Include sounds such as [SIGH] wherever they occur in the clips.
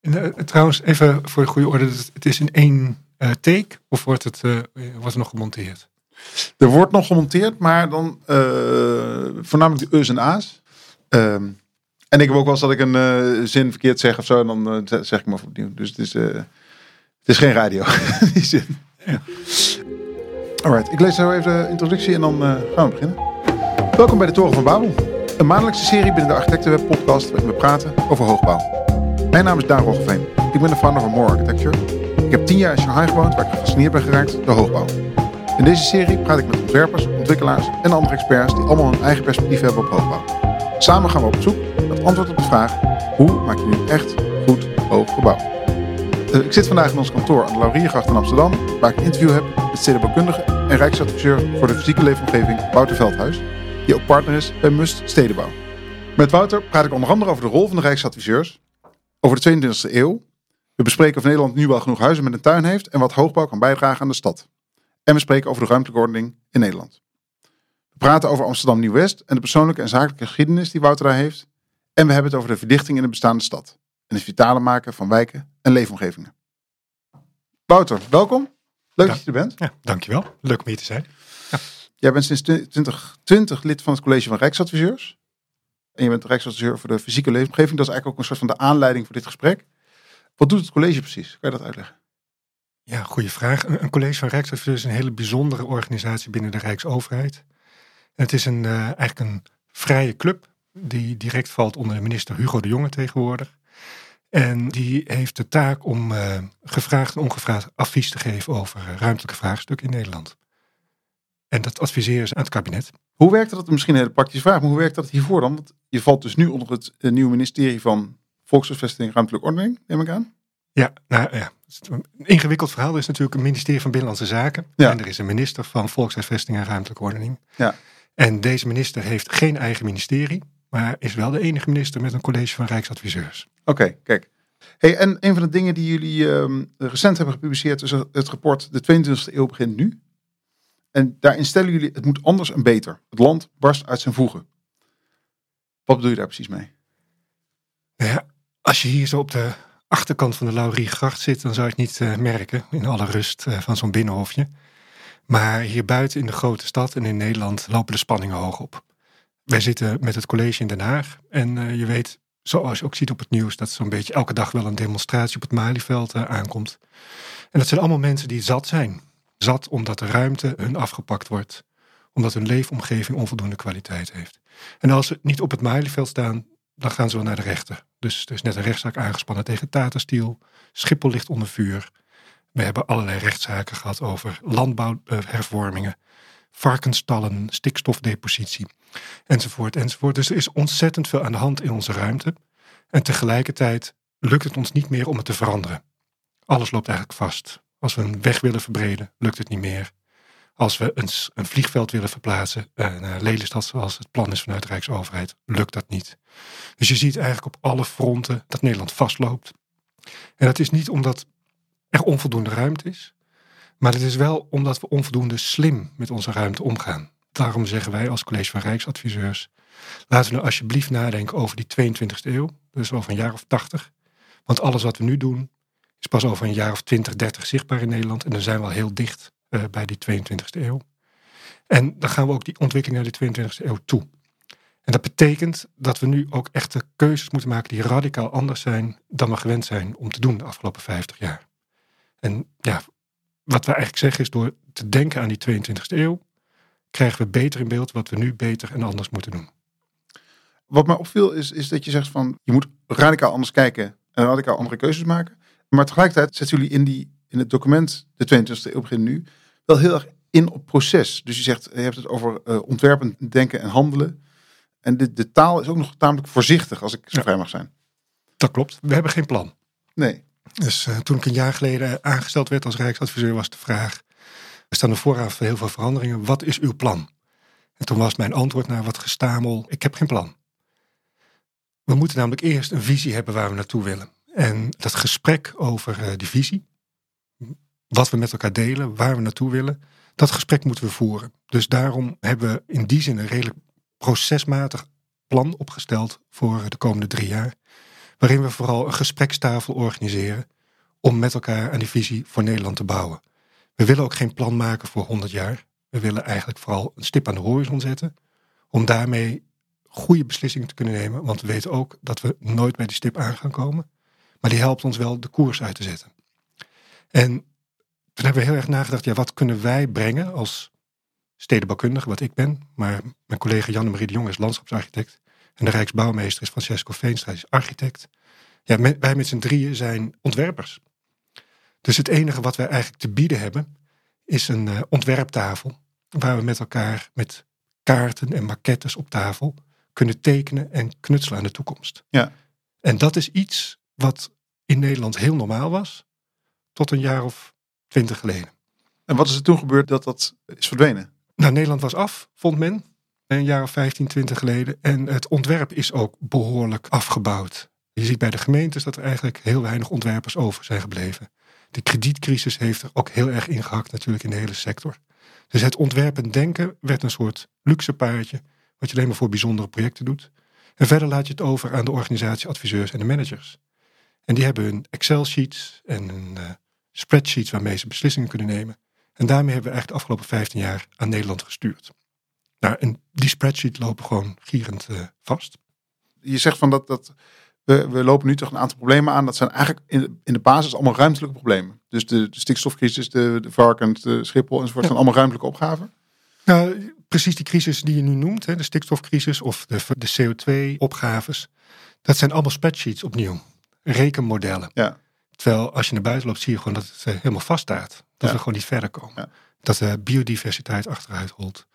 En, eh, trouwens, even voor de goede orde, het is in één eh, take of wordt het, eh, wordt het nog gemonteerd? Er wordt nog gemonteerd, maar dan voornamelijk de U's en A's. Ehm, en ik heb ook wel eens dat ik een zin verkeerd zeg of zo. En dan zeg- ik maar opnieuw. Dus het is, het is geen radio. [LAUGHS] die zin. Alright, ik lees zo even de introductie en dan gaan we beginnen. Welkom bij de Toren van Babel. Een maandelijkse serie binnen de Architectenweb podcast waarin we praten over hoogbouw. Mijn naam is Daan Roggeveen. Ik ben de founder van More Architecture. Ik heb tien jaar in Shanghai gewoond waar ik gefascineerd ben geraakt door hoogbouw. In deze serie praat ik met ontwerpers, ontwikkelaars en andere experts die allemaal hun eigen perspectief hebben op hoogbouw. Samen gaan we op zoek naar het antwoord op de vraag: hoe maak je nu echt goed hoog gebouw? Eh, ik zit vandaag in ons kantoor aan de Lauriergracht in Amsterdam, waar ik een interview heb met stedenbouwkundige en rijksadviseur voor de fysieke leefomgeving Wouter Veldhuis, die ook partner is bij Must Stedenbouw. Met Wouter praat ik onder andere over de rol van de rijksadviseurs, over de 22e eeuw. We bespreken of Nederland nu wel genoeg huizen met een tuin heeft en wat hoogbouw kan bijdragen aan de stad. En we spreken over de ruimtelijke ordening in Nederland. We praten over Amsterdam Nieuw-West en de persoonlijke en zakelijke geschiedenis die Wouter daar heeft. En we hebben het over de verdichting in de bestaande stad. En het vitale maken van wijken en leefomgevingen. Wouter, welkom. Leuk Ja. dat je er bent. Ja, dankjewel. Leuk om hier te zijn. Jij bent sinds 2020 lid van het college van Rijksadviseurs. En je bent Rijksadviseur voor de fysieke leefomgeving. Dat is eigenlijk ook een soort van de aanleiding voor dit gesprek. Wat doet het college precies? Kan je dat uitleggen? Ja, goede vraag. Een, college van Rijksadviseurs is een hele bijzondere organisatie binnen de Rijksoverheid. Het is een, eh, eigenlijk een vrije club die direct valt onder de minister Hugo de Jonge tegenwoordig. En die heeft de taak om eh, gevraagd en ongevraagd advies te geven over eh, ruimtelijke vraagstukken in Nederland. En dat adviseren ze aan het kabinet. Hoe werkt dat? Misschien een hele praktische vraag, maar hoe werkt dat hiervoor dan? Want je valt dus nu onder het eh, nieuwe ministerie van Volkshuisvesting en Ruimtelijke Ordening, neem ik aan. Ja, nou ja, een ingewikkeld verhaal. Er is natuurlijk een ministerie van Binnenlandse Zaken. Ja. En er is een minister van Volkshuisvesting en Ruimtelijke Ordening. Ja. En deze minister heeft geen eigen ministerie, maar is wel de enige minister met een college van Rijksadviseurs. Oké, kijk. Hey, en een van de dingen die jullie ehm, recent hebben gepubliceerd is het rapport De 22e eeuw begint nu. En daarin stellen jullie het moet anders en beter. Het land barst uit zijn voegen. Wat bedoel je daar precies mee? Nou ja, als je hier zo op de achterkant van de Lauriergracht zit, dan zou je het niet eh, merken in alle rust eh, van zo'n binnenhofje. Maar hier buiten in de grote stad en in Nederland lopen de spanningen hoog op. Wij zitten met het college in Den Haag en eh, je weet, zoals je ook ziet op het nieuws, dat zo'n beetje elke dag wel een demonstratie op het Malieveld aankomt. En dat zijn allemaal mensen die zat zijn. Zat omdat de ruimte hun afgepakt wordt. Omdat hun leefomgeving onvoldoende kwaliteit heeft. En als ze niet op het Malieveld staan, dan gaan ze wel naar de rechter. Dus er is net een rechtszaak aangespannen tegen Tata Steel. Schiphol ligt onder vuur. We hebben allerlei rechtszaken gehad over landbouwhervormingen, varkensstallen, stikstofdepositie, enzovoort, enzovoort. Dus er is ontzettend veel aan de hand in onze ruimte. En tegelijkertijd lukt het ons niet meer om het te veranderen. Alles loopt eigenlijk vast. Als we een weg willen verbreden, lukt het niet meer. Als we een, een vliegveld willen verplaatsen eh, naar Lelystad, zoals het plan is vanuit de Rijksoverheid, lukt dat niet. Dus je ziet eigenlijk op alle fronten dat Nederland vastloopt. En dat is niet omdat er onvoldoende ruimte is, maar het is wel omdat we onvoldoende slim met onze ruimte omgaan. Daarom zeggen wij als college van Rijksadviseurs, laten we nou alsjeblieft nadenken over die 22e eeuw, dus over een jaar of 80. Want alles wat we nu doen, is pas over een jaar of 20, 30 zichtbaar in Nederland. En dan zijn we al heel dicht eh, bij die 22e eeuw. En dan gaan we ook die ontwikkeling naar die 22e eeuw toe. En dat betekent dat we nu ook echte keuzes moeten maken die radicaal anders zijn dan we gewend zijn om te doen de afgelopen 50 jaar. En ja, wat we eigenlijk zeggen is door te denken aan die 22e eeuw, krijgen we beter in beeld wat we nu beter en anders moeten doen. Wat mij opviel is, is dat je zegt van je moet radicaal anders kijken en radicaal andere keuzes maken. Maar tegelijkertijd zetten jullie in, die, in het document, de 22e eeuw begin nu, wel heel erg in op proces. Dus je zegt, je hebt het over eh, ontwerpen, denken en handelen. En de, de taal is ook nog tamelijk voorzichtig, als ik zo Ja. vrij mag zijn. Dat klopt, we hebben geen plan. Nee. Dus eh, toen ik een jaar geleden aangesteld werd als Rijksadviseur was de vraag, we staan er vooraan van heel veel veranderingen, wat is uw plan? En toen was mijn antwoord naar wat gestamel, ik heb geen plan. We moeten namelijk eerst een visie hebben waar we naartoe willen. En dat gesprek over eh, die visie, wat we met elkaar delen, waar we naartoe willen, dat gesprek moeten we voeren. Dus daarom hebben we in die zin een redelijk procesmatig plan opgesteld voor de komende drie jaar. waarin we vooral een gesprekstafel organiseren om met elkaar aan die visie voor Nederland te bouwen. We willen ook geen plan maken voor 100 jaar. We willen eigenlijk vooral een stip aan de horizon zetten, om daarmee goede beslissingen te kunnen nemen, want we weten ook dat we nooit bij die stip aan gaan komen. Maar die helpt ons wel de koers uit te zetten. En toen hebben we heel erg nagedacht, ja, wat kunnen wij brengen als stedenbouwkundige, wat ik ben, maar mijn collega Janne-Marie de Jong is landschapsarchitect en de Rijksbouwmeester is Francesco Veenstra, is architect. Ja, wij met z'n drieën zijn ontwerpers. Dus het enige wat wij eigenlijk te bieden hebben, is een uh, ontwerptafel, waar we met elkaar met kaarten en maquettes op tafel kunnen tekenen en knutselen aan de toekomst. Ja. En dat is iets wat in Nederland heel normaal was, tot een jaar of twintig geleden. En wat is er toen gebeurd dat dat is verdwenen? Nou, Nederland was af, vond men, een jaar of 15, 20 geleden. En het ontwerp is ook behoorlijk afgebouwd. Je ziet bij de gemeentes dat er eigenlijk heel weinig ontwerpers over zijn gebleven. De kredietcrisis heeft er ook heel erg ingehakt natuurlijk in de hele sector. Dus het ontwerpen denken werd een soort luxe paardje, wat je alleen maar voor bijzondere projecten doet. En verder laat je het over aan de organisatieadviseurs en de managers. En die hebben hun Excel-sheets en een uh, spreadsheets waarmee ze beslissingen kunnen nemen. En daarmee hebben we eigenlijk de afgelopen 15 jaar aan Nederland gestuurd. Nou, en die spreadsheets lopen gewoon gierend uh, vast. Je zegt van dat, dat we, we lopen nu toch een aantal problemen aan. Dat zijn eigenlijk in, in de basis allemaal ruimtelijke problemen. Dus de, de stikstofcrisis, de, de varkens, de Schiphol enzovoort zijn allemaal ruimtelijke opgaven. Nou, precies die crisis die je nu noemt, hè, de stikstofcrisis of de, de CO2-opgaves, dat zijn allemaal spreadsheets opnieuw, rekenmodellen. Ja. Terwijl als je naar buiten loopt, zie je gewoon dat het uh, helemaal vaststaat. Dat Ja. we gewoon niet verder komen. Ja. Dat de biodiversiteit achteruit rolt.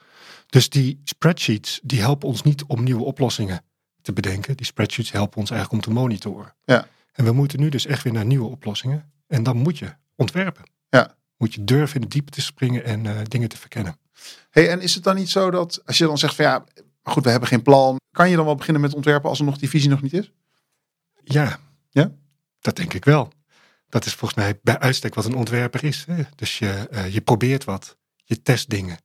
Dus die spreadsheets, die helpen ons niet om nieuwe oplossingen te bedenken. Die spreadsheets helpen ons eigenlijk om te monitoren. Ja. En we moeten nu dus echt weer naar nieuwe oplossingen. En dan moet je ontwerpen. Ja. Moet je durven in de diepe te springen en eh, dingen te verkennen. Hey, en is het dan niet zo dat als je dan zegt van ja, maar goed, we hebben geen plan. Kan je dan wel beginnen met ontwerpen als er nog die visie nog niet is? Ja. Ja? Dat denk ik wel. Dat is volgens mij bij uitstek wat een ontwerper is. Hè? Dus je, eh, je probeert wat. Je test dingen.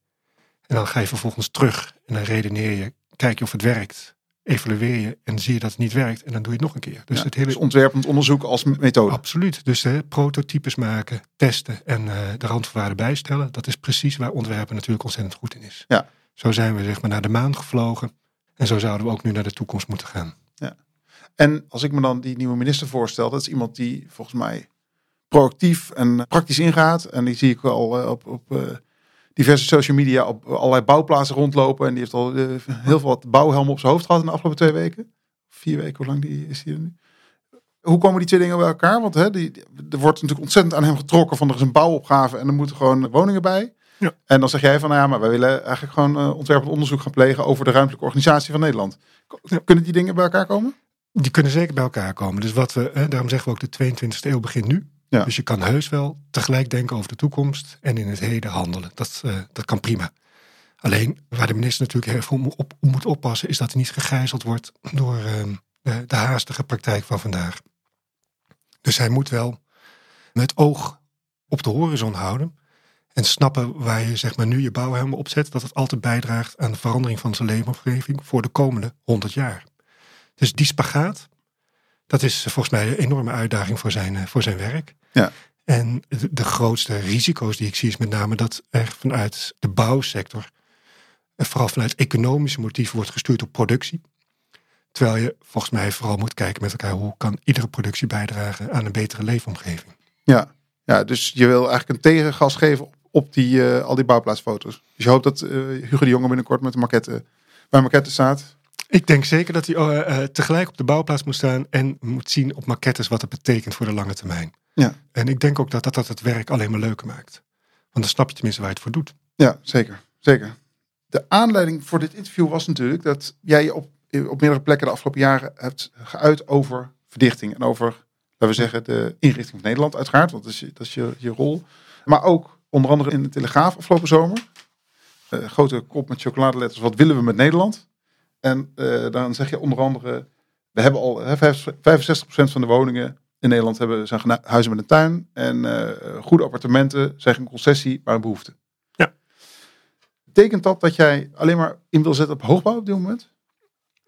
En dan ga je vervolgens terug. En dan redeneer je. Kijk je of het werkt. Evalueer je. En zie je dat het niet werkt. En dan doe je het nog een keer. Dus Ja, het hele... Dus ontwerpend onderzoek als methode. Absoluut. Dus eh, prototypes maken, testen en eh, de randvoorwaarden bijstellen. Dat is precies waar ontwerpen natuurlijk ontzettend goed in is. Ja. Zo zijn we zeg maar naar de maan gevlogen. En zo zouden we ook nu naar de toekomst moeten gaan. En als ik me dan die nieuwe minister voorstel, dat is iemand die volgens mij proactief en praktisch ingaat. En die zie ik al eh, op, op eh, diverse social media op allerlei bouwplaatsen rondlopen. En die heeft al eh, heel veel wat bouwhelmen op zijn hoofd gehad in de afgelopen twee weken. Vier weken, hoe lang die, is die er nu? Hoe komen die twee dingen bij elkaar? Want hè, die, er wordt natuurlijk ontzettend aan hem getrokken van er is een bouwopgave en er moeten gewoon woningen bij. Ja. En dan zeg jij van, nou ja, maar wij willen eigenlijk gewoon eh, ontwerpend onderzoek gaan plegen over de ruimtelijke organisatie van Nederland. K- Ja. Kunnen die dingen bij elkaar komen? Die kunnen zeker bij elkaar komen. Dus wat we, daarom zeggen we ook de 22e eeuw begint nu. Ja. Dus je kan heus wel tegelijk denken over de toekomst en in het heden handelen. Dat, eh, dat kan prima. Alleen waar de minister natuurlijk heel veel op, moet oppassen, is dat hij niet gegijzeld wordt door ehm, de, de haastige praktijk van vandaag. Dus hij moet wel het oog op de horizon houden. En snappen waar je zeg maar, nu je bouwhelm opzet, dat het altijd bijdraagt aan de verandering van zijn leefomgeving voor de komende 100 jaar. Dus die spagaat, dat is volgens mij een enorme uitdaging voor zijn, eh, voor zijn werk. Ja. En de, de grootste risico's die ik zie is met name dat er vanuit de bouwsector, eh, vooral vanuit economische motieven, wordt gestuurd op productie. Terwijl je volgens mij vooral moet kijken met elkaar hoe kan iedere productie bijdragen aan een betere leefomgeving. Ja, ja dus je wil eigenlijk een tegengas geven op, op die, eh, al die bouwplaatsfoto's. Dus je hoopt dat eh, Hugo de Jonge binnenkort met de maquette, bij maquette staat. Ik denk zeker dat hij eh, eh, tegelijk op de bouwplaats moet staan en moet zien op maquettes wat het betekent voor de lange termijn. Ja. En ik denk ook dat dat, dat het werk alleen maar leuker maakt. Want dan snap je tenminste waar je het voor doet. Ja, zeker. zeker. De aanleiding voor dit interview was natuurlijk dat jij je op, op meerdere plekken de afgelopen jaren hebt geuit over verdichting. En over, laten we zeggen, de inrichting van Nederland uiteraard. Want dat is, je- dat is je, je rol. Maar ook onder andere in de Telegraaf afgelopen zomer. Eh, grote kop met chocoladeletters. Wat willen we met Nederland? En eh, dan zeg je onder andere, we hebben al hè, 65% van de woningen in Nederland hebben, zijn huizen met een tuin. En eh, goede appartementen zijn geen concessie, maar een behoefte. Betekent dat dat jij alleen maar in wil zetten op hoogbouw op dit moment?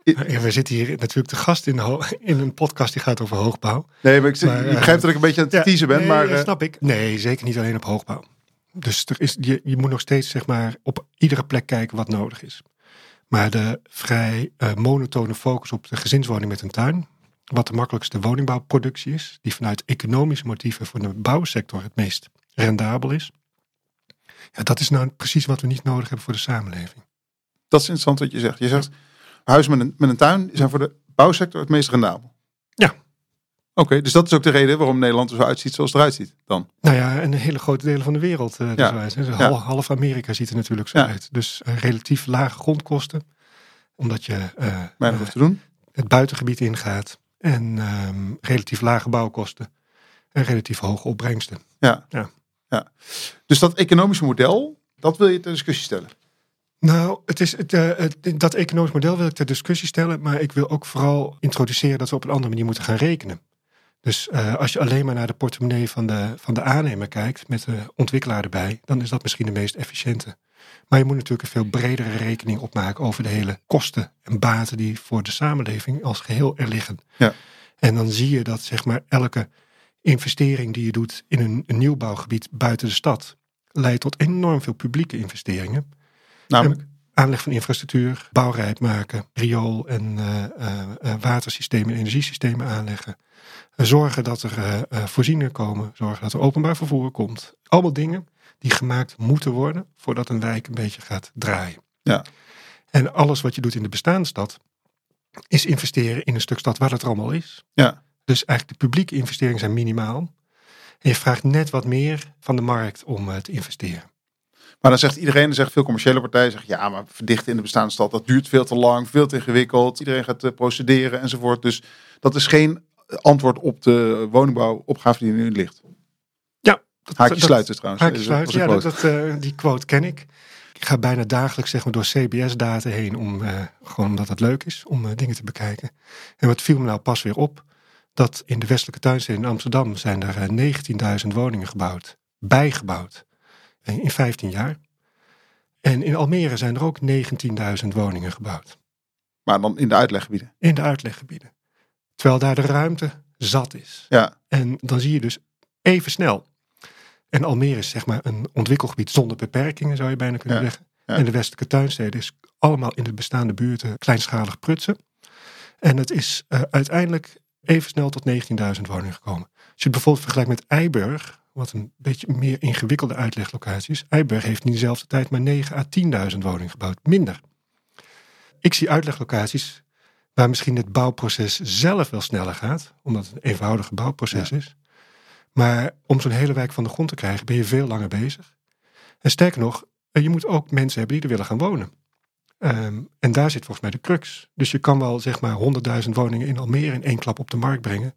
Ja, we zitten hier natuurlijk te gast in, in, een podcast die gaat over hoogbouw. Nee, maar ik, maar, begrijpt dat ik een beetje aan het teasen ben. Nee, maar, snap ik. Nee, zeker niet alleen op hoogbouw. Dus er is, je, je moet nog steeds zeg maar, op iedere plek kijken wat nodig is. Maar de vrij uh, monotone focus op de gezinswoning met een tuin, wat de makkelijkste woningbouwproductie is, die vanuit economische motieven voor de bouwsector het meest rendabel is. Ja, dat is nou precies wat we niet nodig hebben voor de samenleving. Dat is interessant wat je zegt. Je zegt, huizen met een, met een tuin zijn voor de bouwsector het meest rendabel. Ja. Oké, dus dat is ook de reden waarom Nederland er zo uitziet zoals het eruit ziet dan. Nou ja, en hele grote delen van de wereld. Uh, ja. Dus half, half, Amerika ziet er natuurlijk zo uit. Dus uh, relatief lage grondkosten. Omdat je uh, te doen. het buitengebied ingaat. En ehm, relatief lage bouwkosten. En relatief hoge opbrengsten. Ja. ja. ja. Dus dat economische model, dat wil je ter discussie stellen? Nou, het is het, uh, het, dat economisch model wil ik ter discussie stellen. Maar ik wil ook vooral introduceren dat we op een andere manier moeten gaan rekenen. Dus uh, als je alleen maar naar de portemonnee van de, van de aannemer kijkt, met de ontwikkelaar erbij, dan is dat misschien de meest efficiënte. Maar je moet natuurlijk een veel bredere rekening opmaken over de hele kosten en baten die voor de samenleving als geheel er liggen. Ja. En dan zie je dat zeg maar elke investering die je doet in een, een nieuwbouwgebied buiten de stad leidt tot enorm veel publieke investeringen. Namelijk? aanleg van infrastructuur, bouwrijp maken, riool- en uh, uh, watersystemen en energiesystemen aanleggen. Zorgen dat er voorzieningen komen, zorgen dat er openbaar vervoer komt. Allemaal dingen die gemaakt moeten worden voordat een wijk een beetje gaat draaien. Ja. En alles wat je doet in de bestaande stad is investeren in een stuk stad waar het er allemaal is. Ja. Dus eigenlijk de publieke investeringen zijn minimaal. En je vraagt net wat meer van de markt om te investeren. Maar dan zegt iedereen, dan zegt veel commerciële partijen, zegt ja, maar verdichten in de bestaande stad, dat duurt veel te lang, veel te ingewikkeld. Iedereen gaat procederen enzovoort. Dus dat is geen antwoord op de woningbouwopgave die er nu ligt. Ja. Dat, Haakje dat, sluiten trouwens. Haakje sluiten, ja, dat, uh, die quote ken ik. Ik ga bijna dagelijks zeg maar, door CBS-data heen, om, uh, gewoon omdat het leuk is om dingen te bekijken. En wat viel me nou pas weer op, dat in de westelijke tuinsteden in Amsterdam zijn er 19.000 woningen gebouwd, bijgebouwd in 15 jaar. En in Almere zijn er ook 19.000 woningen gebouwd. Maar dan in de uitleggebieden? In de uitleggebieden. Terwijl daar de ruimte zat is. Ja. En dan zie je dus even snel. En Almere is zeg maar een ontwikkelgebied zonder beperkingen, zou je bijna kunnen ja. zeggen. Ja. En de westelijke tuinsteden is allemaal in de bestaande buurten kleinschalig prutsen. En het is uh, uiteindelijk even snel tot 19.000 woningen gekomen. Als je het bijvoorbeeld vergelijkt met Eiburg, wat een beetje meer ingewikkelde uitleglocatie is. Eiburg heeft in diezelfde tijd maar 9 à 10.000 woningen gebouwd, minder. Ik zie uitleglocaties waar misschien het bouwproces zelf wel sneller gaat, omdat het een eenvoudiger bouwproces Ja. is. Maar om zo'n hele wijk van de grond te krijgen, ben je veel langer bezig. En sterker nog, eh, je moet ook mensen hebben die er willen gaan wonen. Ehm, en daar zit volgens mij de crux. Dus je kan wel zeg maar 100.000 woningen in Almere in één klap op de markt brengen.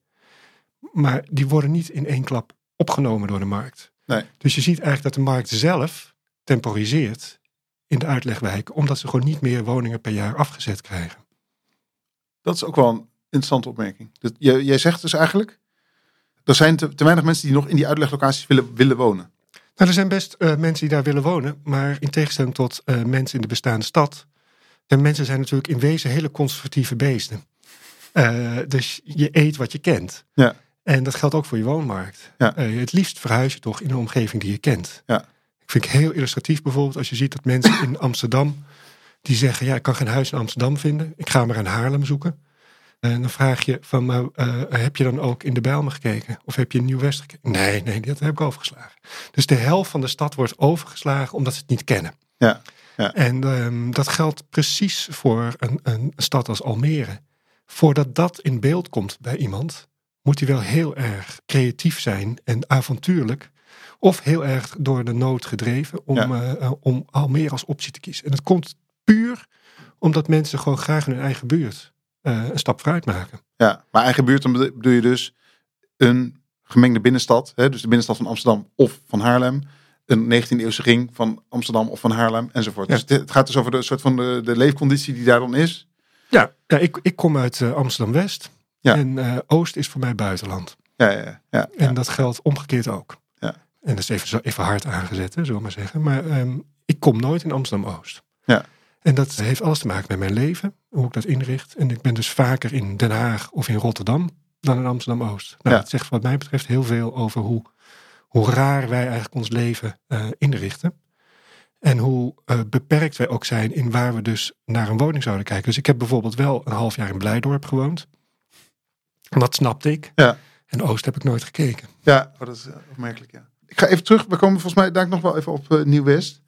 Maar die worden niet in één klap opgenomen door de markt. Nee. Dus je ziet eigenlijk dat de markt zelf temporiseert in de uitlegwijken, omdat ze gewoon niet meer woningen per jaar afgezet krijgen. Dat is ook wel een interessante opmerking. Dat, jij, jij zegt dus eigenlijk, er zijn te, te weinig mensen die nog in die uitleglocaties willen, willen wonen. Nou, er zijn best uh, mensen die daar willen wonen, maar in tegenstelling tot uh, mensen in de bestaande stad, en mensen zijn natuurlijk in wezen hele conservatieve beesten. Uh, dus je eet wat je kent. Ja. En dat geldt ook voor je woonmarkt. Ja. Uh, het liefst verhuis je toch in een omgeving die je kent. Ja. Ik vind het heel illustratief bijvoorbeeld als je ziet dat mensen in Amsterdam die zeggen, ja, ik kan geen huis in Amsterdam vinden. Ik ga maar aan Haarlem zoeken. En dan vraag je van, maar uh, heb je dan ook in de Bijlmer gekeken? Of heb je in Nieuw-West gekeken? Nee, nee, dat heb ik overgeslagen. Dus de helft van de stad wordt overgeslagen omdat ze het niet kennen. Ja. Ja. En um, dat geldt precies voor een, een stad als Almere. Voordat dat in beeld komt bij iemand, moet hij wel heel erg creatief zijn en avontuurlijk. Of heel erg door de nood gedreven om, Ja. uh, om Almere als optie te kiezen. En dat komt omdat mensen gewoon graag in hun eigen buurt uh, een stap vooruit maken. Ja, maar eigen buurt, dan bedoel je dus een gemengde binnenstad. Hè? Dus de binnenstad van Amsterdam of van Haarlem. Een 19e eeuwse ring van Amsterdam of van Haarlem enzovoort. Ja. Dus het gaat dus over de soort van de, de leefconditie die daar dan is. Ja, ja ik, ik kom uit uh, Amsterdam-West. Ja. En uh, Oost is voor mij buitenland. Ja, ja, ja. En dat geldt omgekeerd ook. Ja. En dat is even, even hard aangezet, hè, zullen we maar zeggen. Maar um, ik kom nooit in Amsterdam-Oost. Ja. En dat heeft alles te maken met mijn leven, hoe ik dat inricht. En ik ben dus vaker in Den Haag of in Rotterdam dan in Amsterdam-Oost. Nou, Ja. Dat zegt wat mij betreft heel veel over hoe, hoe raar wij eigenlijk ons leven eh, inrichten. En hoe eh, beperkt wij ook zijn in waar we dus naar een woning zouden kijken. Dus ik heb bijvoorbeeld wel een half jaar in Blijdorp gewoond. En dat snapte ik. Ja. En Oost heb ik nooit gekeken. Ja, oh, dat is eh, opmerkelijk, ja. Ik ga even terug. We komen volgens mij daar nog wel even op Nieuw-West.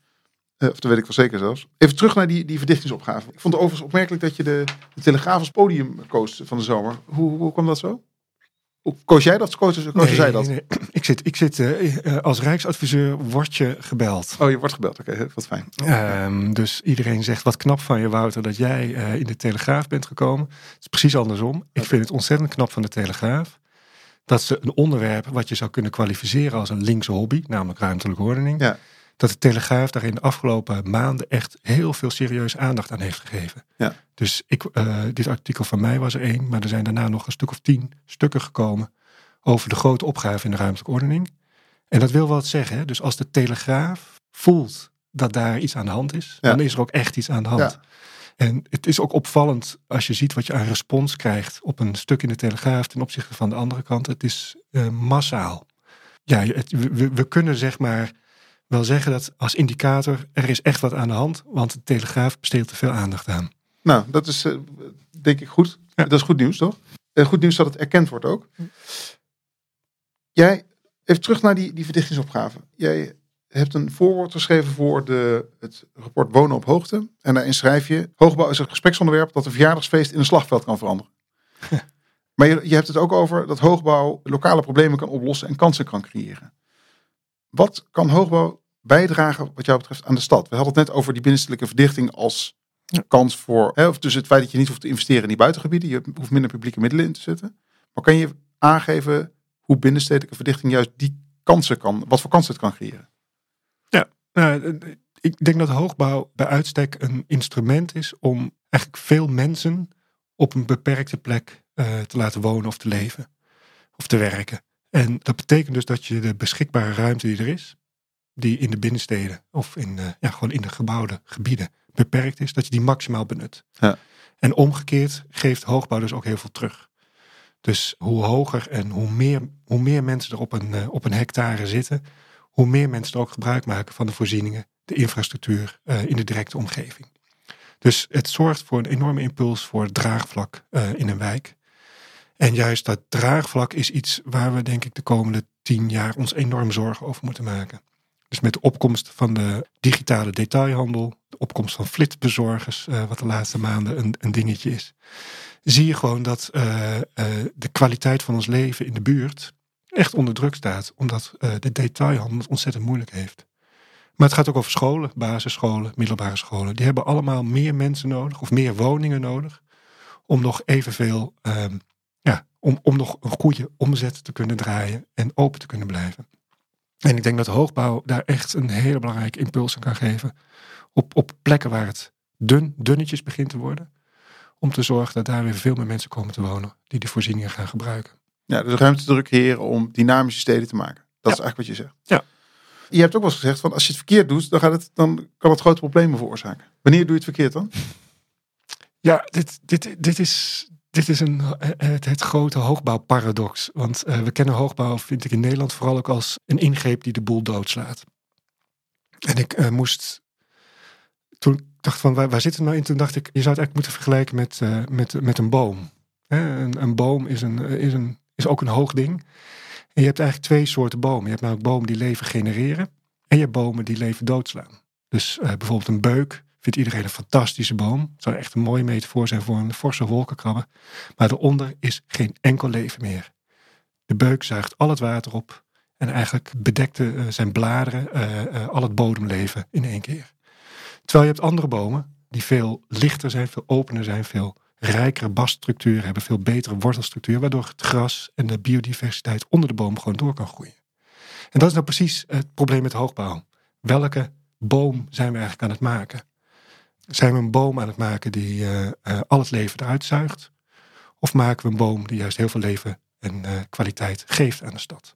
Eh, of dat weet ik wel zeker zelfs. Even terug naar die, die verdichtingsopgave. Ik vond het overigens opmerkelijk dat je de, de Telegraaf als podium koos van de zomer. Hoe, hoe kwam dat zo? Hoe- Koos jij dat? Koos, koos Nee, zij dat? nee. Ik zit, ik zit eh, eh, als Rijksadviseur word je gebeld. Oh, je wordt gebeld. Oké, wat fijn. Ehm, dus iedereen zegt wat knap van je Wouter dat jij in de Telegraaf bent gekomen. Het is precies andersom. Ik vind het ontzettend knap van de Telegraaf. Dat ze een onderwerp wat je zou kunnen kwalificeren als een linkse hobby, namelijk ruimtelijke ordening. Ja. Dat de Telegraaf daar in de afgelopen maanden echt heel veel serieuze aandacht aan heeft gegeven. Ja. Dus ik, eh, dit artikel van mij was er één, maar er zijn daarna nog een stuk of tien stukken gekomen over de grote opgave in de ruimtelijke ordening. En dat wil wel wat zeggen. Hè? Dus als de Telegraaf voelt dat daar iets aan de hand is, Ja. dan is er ook echt iets aan de hand. Ja. En het is ook opvallend als je ziet wat je aan respons krijgt op een stuk in de Telegraaf ten opzichte van de andere kant. Het is eh, massaal. Ja, het, we, we- we kunnen zeg maar wel zeggen dat als indicator er is echt wat aan de hand, want de Telegraaf besteedt er veel aandacht aan. Nou, dat is eh, denk ik goed. Ja. Dat is goed nieuws, toch? Eh, goed nieuws dat het erkend wordt ook. Jij, even terug naar die, die verdichtingsopgave. Jij hebt een voorwoord geschreven voor de, het rapport Wonen op Hoogte. En daarin schrijf je, hoogbouw is een gespreksonderwerp dat een verjaardagsfeest in een slagveld kan veranderen. [LAUGHS] Maar je, je hebt het ook over dat hoogbouw lokale problemen kan oplossen en kansen kan creëren. Wat kan hoogbouw bijdragen wat jou betreft aan de stad? We hadden het net over die binnenstedelijke verdichting als Ja. kans voor, hè, of dus het feit dat je niet hoeft te investeren in die buitengebieden, je hoeft minder publieke middelen in te zetten. Maar kan je aangeven hoe binnenstedelijke verdichting juist die kansen kan, wat voor kansen het kan creëren? Nou, eh, ik denk dat hoogbouw bij uitstek een instrument is om eigenlijk veel mensen op een beperkte plek eh, te laten wonen of te leven of te werken. En dat betekent dus dat je de beschikbare ruimte die er is, die in de binnensteden of in, eh, ja, gewoon in de gebouwde gebieden beperkt is, dat je die maximaal benut. Ja. En omgekeerd geeft hoogbouw dus ook heel veel terug. Dus hoe hoger en hoe meer, hoe meer mensen er op een, eh, op een hectare zitten, hoe meer mensen er ook gebruik maken van de voorzieningen, de infrastructuur eh, in de directe omgeving. Dus het zorgt voor een enorme impuls voor het draagvlak in een wijk. En juist dat draagvlak is iets waar we denk ik de komende tien jaar ons enorm zorgen over moeten maken. Dus met de opkomst van de digitale detailhandel, de opkomst van flitbezorgers, eh, wat de laatste maanden een, een dingetje is, zie je gewoon dat eh, eh, de kwaliteit van ons leven in de buurt echt onder druk staat, omdat de detailhandel het ontzettend moeilijk heeft. Maar het gaat ook over scholen, basisscholen, middelbare scholen. Die hebben allemaal meer mensen nodig of meer woningen nodig om nog evenveel, ehm, om, om nog een goede omzet te kunnen draaien en open te kunnen blijven. En ik denk dat hoogbouw daar echt een hele belangrijke impuls aan kan geven. Op, op plekken waar het dun, dunnetjes begint te worden. Om te zorgen dat daar weer veel meer mensen komen te wonen die die voorzieningen gaan gebruiken. Ja, dus ruimte te creëren om dynamische steden te maken. Dat is eigenlijk wat je zegt. Ja. Je hebt ook wel eens gezegd van als je het verkeerd doet, dan, gaat het, dan kan het grote problemen veroorzaken. Wanneer doe je het verkeerd dan? Ja, dit, dit, dit is, dit is een, eh, het, het grote hoogbouwparadox. Want eh, we kennen hoogbouw, vind ik in Nederland, vooral ook als een ingreep die de boel doodslaat. En ik eh, moest, toen dacht van waar, waar zit het nou in, toen dacht ik, je zou het eigenlijk moeten vergelijken met, eh, met, met een boom. Een, een boom is, een, is, een, is ook een hoog ding. Je hebt eigenlijk twee soorten bomen. Je hebt namelijk bomen die leven genereren en je hebt bomen die leven doodslaan. Dus eh, bijvoorbeeld een beuk vindt iedereen een fantastische boom. Het zou echt een mooie metafoor zijn voor een forse wolkenkrabber. Maar daaronder is geen enkel leven meer. De beuk zuigt al het water op en eigenlijk bedekte eh, zijn bladeren eh, eh, al het bodemleven in één keer. Terwijl je hebt andere bomen die veel lichter zijn, veel opener zijn, veel rijkere baststructuur hebben, veel betere wortelstructuur, waardoor het gras en de biodiversiteit onder de boom gewoon door kan groeien. En dat is nou precies het probleem met hoogbouw. Welke boom zijn we eigenlijk aan het maken? Zijn we een boom aan het maken die eh, eh, al het leven eruit zuigt? Of maken we een boom die juist heel veel leven en eh, kwaliteit geeft aan de stad?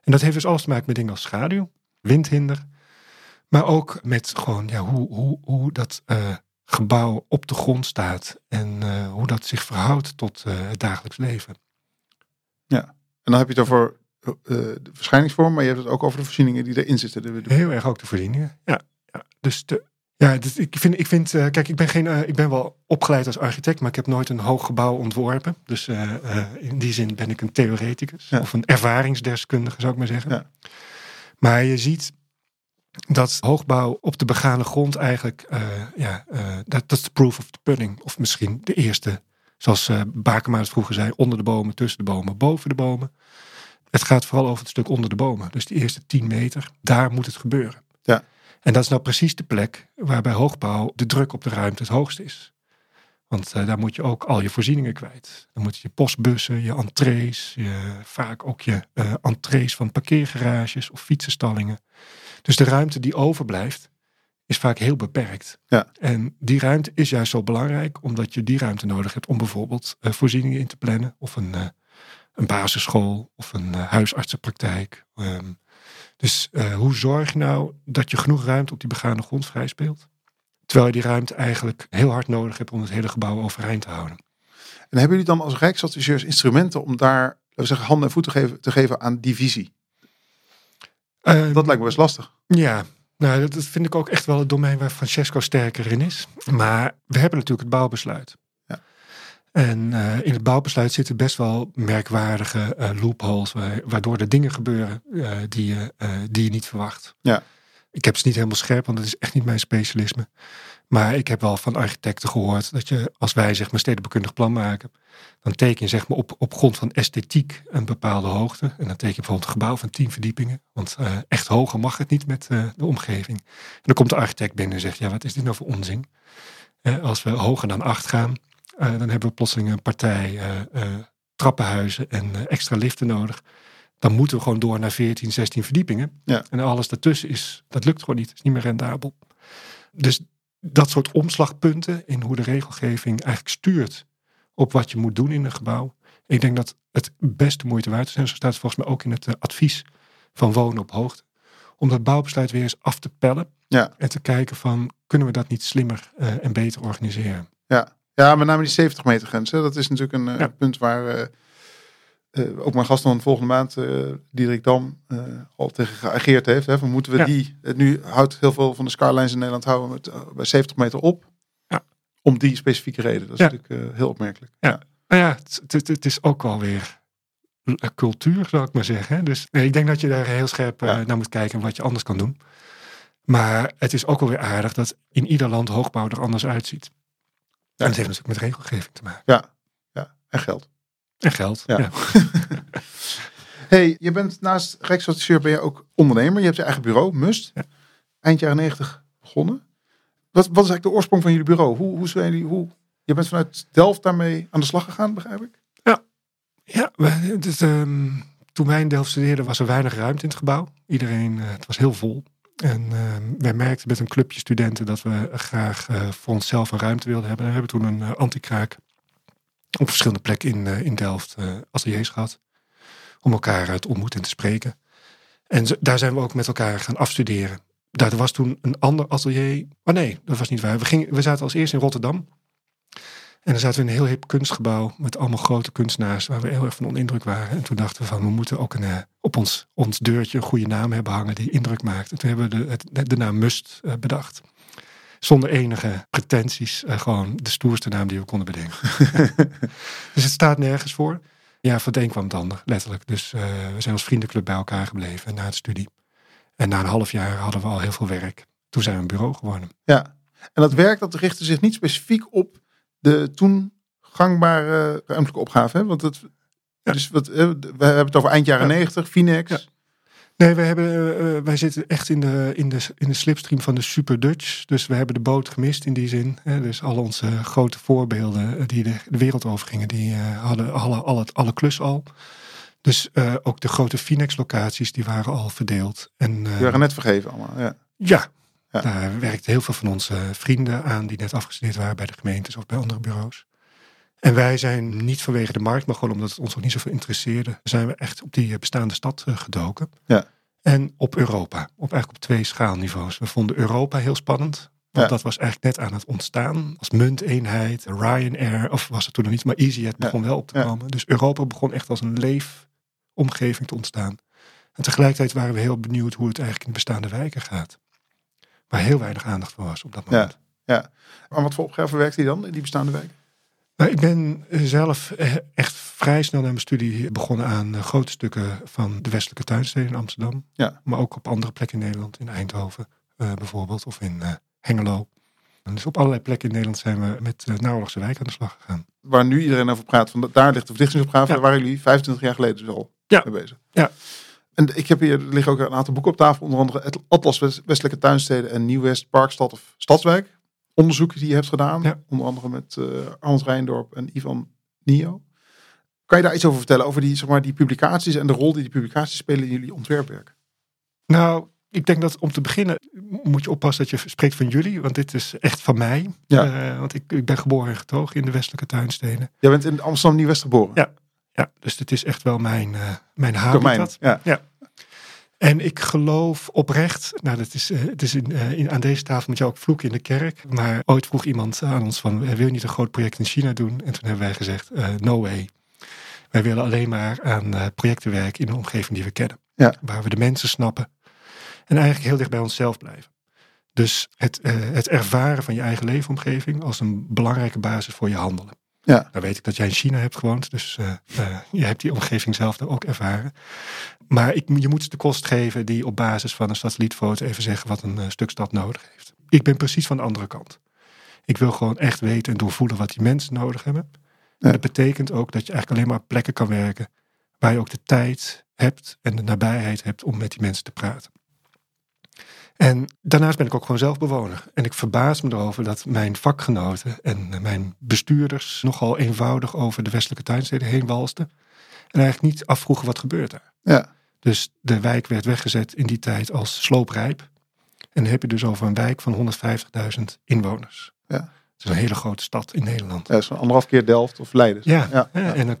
En dat heeft dus alles te maken met dingen als schaduw, windhinder, maar ook met gewoon ja, hoe, hoe, hoe dat gebouw op de grond staat en hoe dat zich verhoudt tot het dagelijks leven. Ja, en dan heb je het over de verschijningsvorm, maar je hebt het ook over de voorzieningen die erin zitten. Heel erg ook de voorzieningen, ja. ja. Dus de, ja, dus ik vind, ik vind uh, kijk, ik ben, geen, uh, ik ben wel opgeleid als architect, maar ik heb nooit een hoog gebouw ontworpen. Dus uh, in die zin ben ik een theoreticus ja. of een ervaringsdeskundige, zou ik maar zeggen. Ja. Maar je ziet dat hoogbouw op de begane grond eigenlijk, ja, dat, dat is de proof of the pudding. Of misschien de eerste, zoals uh, Bakema het vroeger zei, onder de bomen, tussen de bomen, boven de bomen. Het gaat vooral over het stuk onder de bomen. Dus die eerste 10 meter, daar moet het gebeuren. Ja. En dat is nou precies de plek waar bij hoogbouw de druk op de ruimte het hoogst is. Want uh, daar moet je ook al je voorzieningen kwijt. Dan moet je je postbussen, je entrees, je, vaak ook je uh, entrees van parkeergarages of fietsenstallingen. Dus de ruimte die overblijft is vaak heel beperkt. Ja. En die ruimte is juist zo belangrijk omdat je die ruimte nodig hebt om bijvoorbeeld uh, voorzieningen in te plannen. Of een, een basisschool of een huisartsenpraktijk. Um, dus uh, hoe zorg je nou dat je genoeg ruimte op die begane grond vrij speelt? Terwijl je die ruimte eigenlijk heel hard nodig hebt om het hele gebouw overeind te houden. En hebben jullie dan als Rijksadviseurs instrumenten om daar, laten we zeggen, handen en voeten te geven, te geven aan die visie? Uh, dat lijkt me best lastig. Ja, nou, dat vind ik ook echt wel het domein waar Francesco sterker in is. Maar we hebben natuurlijk het bouwbesluit. En uh, in het bouwbesluit zitten best wel merkwaardige uh, loopholes, waardoor er dingen gebeuren uh, die, je, die je niet verwacht. Ja. Ik heb ze niet helemaal scherp, want dat is echt niet mijn specialisme. Maar ik heb wel van architecten gehoord dat je, als wij zeg maar stedenbekundig plan maken, dan teken je zeg maar op, op grond van esthetiek een bepaalde hoogte. En dan teken je bijvoorbeeld een gebouw van tien verdiepingen. Want echt hoger mag het niet met de omgeving. En dan komt de architect binnen en zegt, ja wat is dit nou voor onzin? als we hoger dan acht gaan, dan hebben we plotseling een partij uh, trappenhuizen en extra liften nodig. Dan moeten we gewoon door naar 14, 16 verdiepingen. Ja. En alles daartussen is, dat lukt gewoon niet. Het is niet meer rendabel. Dus dat soort omslagpunten in hoe de regelgeving eigenlijk stuurt op wat je moet doen in een gebouw. Ik denk dat het beste moeite waard is. En zo staat het volgens mij ook in het advies van wonen op hoogte. Om dat bouwbesluit weer eens af te pellen. Ja. En te kijken van, kunnen we dat niet slimmer uh, en beter organiseren? Ja, ja, met name die 70 meter grens. Hè. Dat is natuurlijk een ja. punt waar uh, uh, ook mijn gast van volgende maand, uh, Diederik Dam, al tegen geageerd heeft. Hè, van moeten we ja. die, nu houdt heel veel van de skylines in Nederland houden met, bij 70 meter op. Ja. Om die specifieke reden. Dat is natuurlijk heel opmerkelijk. Ja, nou ja, het, het, het, is ook wel weer cultuur, zou ik maar zeggen. Dus nee, ik denk dat je daar heel scherp naar moet kijken wat je anders kan doen. Maar het is ook wel weer aardig dat in ieder land hoogbouw er anders uitziet. En dat heeft natuurlijk met regelgeving te maken. Ja, ja. en geld. En geld, ja. ja. [LAUGHS] hey, je bent naast Rijksadviseur ben je ook ondernemer. Je hebt je eigen bureau, Must. Ja. Eind jaren negentig begonnen. Wat, wat is eigenlijk de oorsprong van jullie bureau? Hoe, hoe zijn jullie, hoe, je bent vanuit Delft daarmee aan de slag gegaan, begrijp ik? Ja, ja dus, um, toen wij in Delft studeerden was er weinig ruimte in het gebouw. Iedereen, uh, het was heel vol. En uh, wij merkten met een clubje studenten dat we graag uh, voor onszelf een ruimte wilden hebben. En we hebben toen een uh, antikraak op verschillende plekken in, in Delft ateliers gehad. Om elkaar te ontmoeten en te spreken. En daar zijn we ook met elkaar gaan afstuderen. Daar was toen een ander atelier. Oh nee, dat was niet waar. We, gingen, we zaten als eerst in Rotterdam. En dan zaten we in een heel hip kunstgebouw met allemaal grote kunstenaars waar we heel erg van onder indruk waren. En toen dachten we van, we moeten ook een, uh, op ons, ons deurtje een goede naam hebben hangen die indruk maakt. En toen hebben we de, de, naam Must uh, bedacht. Zonder enige pretenties, uh, gewoon de stoerste naam die we konden bedenken. [LAUGHS] dus het staat nergens voor. Ja, van het een kwam het ander, letterlijk. Dus we zijn als vriendenclub bij elkaar gebleven na het studie. En na een half jaar hadden we al heel veel werk. Toen zijn we een bureau geworden. Ja, en dat werk dat richtte zich niet specifiek op de toen gangbare ruimtelijke opgave. Hè? Want het, ja. dus wat, we hebben het over eind jaren ja. 90, Finex. Ja. Nee, wij, hebben, uh, wij zitten echt in de, in, de, in de slipstream van de Super Dutch. Dus we hebben de boot gemist in die zin. Hè? Dus al onze grote voorbeelden die de, de wereld overgingen, die hadden alle, alle, alle klus al. Dus ook de grote Finex-locaties, die waren al verdeeld. En, die waren net vergeven allemaal, ja. Ja, ja. Daar werkt heel veel van onze vrienden aan die net afgestudeerd waren bij de gemeentes of bij andere bureaus. En wij zijn niet vanwege de markt, maar gewoon omdat het ons ook niet zoveel interesseerde, zijn we echt op die bestaande stad gedoken. Ja. En op Europa, op eigenlijk op twee schaalniveaus. We vonden Europa heel spannend. Want Ja. dat was eigenlijk net aan het ontstaan. Als munteenheid, Ryanair, of was het toen nog niet, maar EasyJet begon wel op te komen. Dus Europa begon echt als een leefomgeving te ontstaan. En tegelijkertijd waren we heel benieuwd hoe het eigenlijk in de bestaande wijken gaat. Waar heel weinig aandacht voor was op dat Ja. moment. Maar wat voor opgave werkt hij dan in die bestaande wijken? Nou, ik ben zelf eh, echt vrij snel na mijn studie begonnen aan eh, grote stukken van de westelijke tuinsteden in Amsterdam. Ja. Maar ook op andere plekken in Nederland, in Eindhoven eh, bijvoorbeeld, of in eh, Hengelo. En dus op allerlei plekken in Nederland zijn we met naoorlogse wijk aan de slag gegaan. Waar nu iedereen over praat, van daar ligt de verdichtingsopgave, Ja. waren jullie 25 jaar geleden dus al Ja. mee bezig. Ja. En ik heb hier, er liggen ook een aantal boeken op tafel, onder andere het Atlas West- Westelijke Tuinsteden en Nieuw-West Parkstad of Stadswijk. Onderzoeken die je hebt gedaan, Ja. onder andere met eh Hans Rijndorp en Ivan Nio. Kan je daar iets over vertellen, over die, zeg maar, die publicaties en de rol die die publicaties spelen in jullie ontwerpwerk? Nou, ik denk dat om te beginnen moet je oppassen dat je spreekt van jullie, want dit is echt van mij. Ja. Eh, want ik, ik ben geboren en getogen in de westelijke tuinsteden. Jij bent in Amsterdam Nieuw-West geboren. Ja. Ja, dus dit is echt wel mijn, eh mijn Domein. habitat. Ja. En ik geloof oprecht, nou dat is, eh, het is in, eh, in, aan deze tafel moet je ook vloeken in de kerk. Maar ooit vroeg iemand aan ons van, eh, wil je niet een groot project in China doen? En toen hebben wij gezegd, no way. Wij willen alleen maar aan projecten werken in de omgeving die we kennen. Ja. Waar we de mensen snappen. En eigenlijk heel dicht bij onszelf blijven. Dus het, het ervaren van je eigen leefomgeving als een belangrijke basis voor je handelen. Ja. Nou weet ik dat jij in China hebt gewoond, dus eh, je hebt die omgeving zelf daar ook ervaren. Maar ik, je moet ze de kost geven die op basis van een satellietfoto even zeggen wat een eh, stuk stad nodig heeft. Ik ben precies van de andere kant. Ik wil gewoon echt weten en doorvoelen wat die mensen nodig hebben. Ja. En dat betekent ook dat je eigenlijk alleen maar op plekken kan werken waar je ook de tijd hebt en de nabijheid hebt om met die mensen te praten. En daarnaast ben ik ook gewoon zelf bewoner. En ik verbaas me erover dat mijn vakgenoten en eh, mijn bestuurders nogal eenvoudig over de westelijke tuinsteden heen walsten. En eigenlijk niet afvroegen wat gebeurt daar. Ja. Dus de wijk werd weggezet in die tijd als slooprijp. En dan heb je dus over een wijk van 150.000 inwoners. Ja. Het is een hele grote stad in Nederland. Ja, zo'n anderhalf keer Delft of Leiden. Ja, ja. ja, en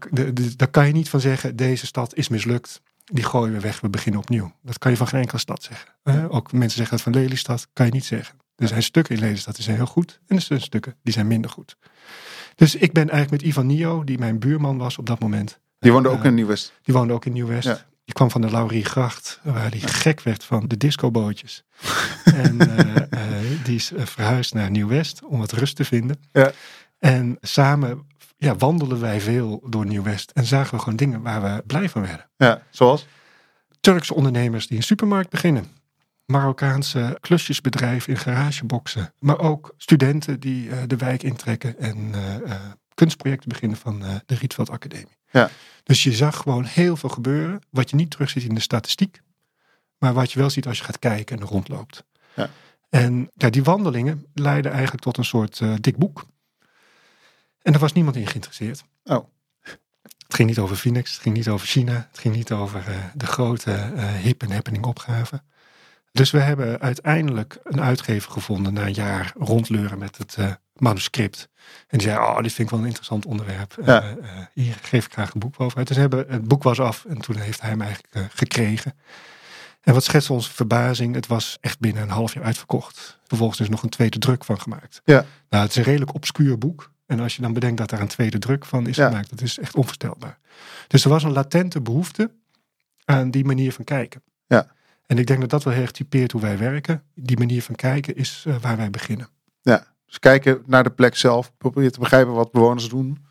daar kan je niet van zeggen, deze stad is mislukt. Die gooien we weg, we beginnen opnieuw. Dat kan je van geen enkele stad zeggen. Ook mensen zeggen dat van Lelystad, kan je niet zeggen. Er zijn stukken in Lelystad die zijn heel goed. En er zijn stukken die zijn minder goed. Dus ik ben eigenlijk met Ivan Nio, die mijn buurman was op dat moment. Die woonde ook Eh, in Nieuw-West. Die woonde ook in Nieuw-West. Die kwam van de Lauriegracht, waar hij gek werd van de discobootjes. [LAUGHS] en eh, eh, die is eh, verhuisd naar Nieuw-West om wat rust te vinden. Ja. En samen ja, wandelden wij veel door Nieuw-West. En zagen we gewoon dingen waar we blij van werden. Ja, zoals? Turkse ondernemers die een supermarkt beginnen. Marokkaanse klusjesbedrijven in garageboxen. Maar ook studenten die de wijk intrekken en kunstprojecten beginnen van eh, de Rietveld Academie. Ja. Dus je zag gewoon heel veel gebeuren. Wat je niet terugziet in de statistiek. Maar wat je wel ziet als je gaat kijken en rondloopt. Ja. En ja, die wandelingen leidden eigenlijk tot een soort eh, dik boek. En daar was niemand in geïnteresseerd. Oh. Het ging niet over Phoenix, het ging niet over China, het ging niet over eh, de grote eh, hip en happening opgave. Dus we hebben uiteindelijk een uitgever gevonden na een jaar rondleuren met het eh, manuscript. En die zei, oh, dit vind ik wel een interessant onderwerp. Eh, eh, hier geef ik graag een boek over uit. Dus hebben, het boek was af en toen heeft hij hem eigenlijk gekregen. En wat schetst onze verbazing, het was echt binnen een half jaar uitverkocht. Vervolgens is er nog een tweede druk van gemaakt. Ja. Nou, het is een redelijk obscuur boek. En als je dan bedenkt dat daar een tweede druk van is Ja. gemaakt, dat is echt onvoorstelbaar. Dus er was een latente behoefte aan die manier van kijken. Ja. En ik denk dat dat wel heel erg typeert hoe wij werken. Die manier van kijken is eh, waar wij beginnen. Dus kijken naar de plek zelf. Proberen te begrijpen wat bewoners doen.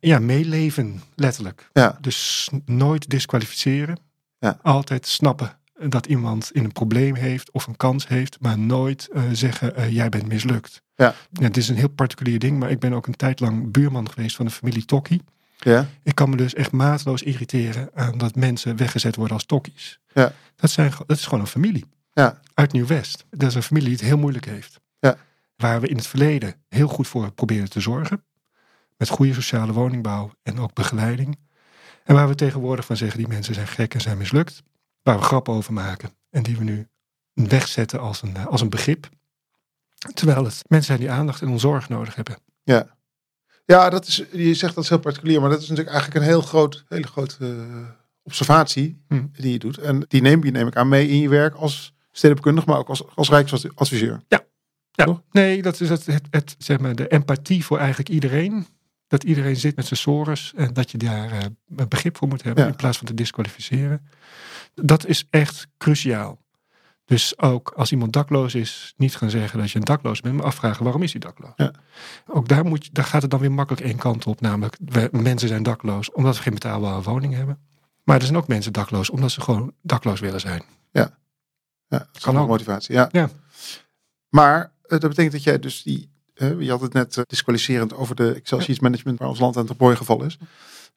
Ja, meeleven, letterlijk. Ja. Dus nooit disqualificeren. Ja. Altijd snappen dat iemand in een probleem heeft of een kans heeft, maar nooit eh, zeggen eh, jij bent mislukt. Ja. Het is een heel particulier ding, maar ik ben ook een tijd lang buurman geweest van de familie Tokkie. Ja. Ik kan me dus echt mateloos irriteren aan dat mensen weggezet worden als tokkies. Ja. Dat, zijn, dat is gewoon een familie. Ja. Uit Nieuw-West. Dat is een familie die het heel moeilijk heeft. Ja. Waar we in het verleden heel goed voor proberen te zorgen. Met goede sociale woningbouw en ook begeleiding. En waar we tegenwoordig van zeggen, die mensen zijn gek en zijn mislukt. Waar we grappen over maken. En die we nu wegzetten als een, als een begrip. Terwijl het mensen zijn die aandacht en zorg nodig hebben. Ja. Ja, dat is, je zegt dat is heel particulier, maar dat is natuurlijk eigenlijk een heel groot, hele grote eh, observatie Hm. die je doet. En die neem je, neem ik aan, mee in je werk als stedenbekundig, maar ook als, als rijksadviseur. Ja, Toch? nee, dat is het, het, het, zeg maar, de empathie voor eigenlijk iedereen. Dat iedereen zit met zijn sores en dat je daar een begrip voor moet hebben Ja. in plaats van te disqualificeren. Dat is echt cruciaal. Dus ook als iemand dakloos is, niet gaan zeggen dat je een dakloos bent, maar afvragen waarom is hij dakloos. Ja. Ook daar, moet je, daar gaat het dan weer makkelijk één kant op, namelijk we, mensen zijn dakloos omdat ze geen betaalbare woning hebben. Maar er zijn ook mensen dakloos omdat ze gewoon dakloos willen zijn. Ja, dat is Kan ook. motivatie. Ja. Ja. Maar eh, dat betekent dat jij dus die, eh, je had het net eh, disqualificerend over de Excel Sheets Management waar ons land aan het prooi geval is.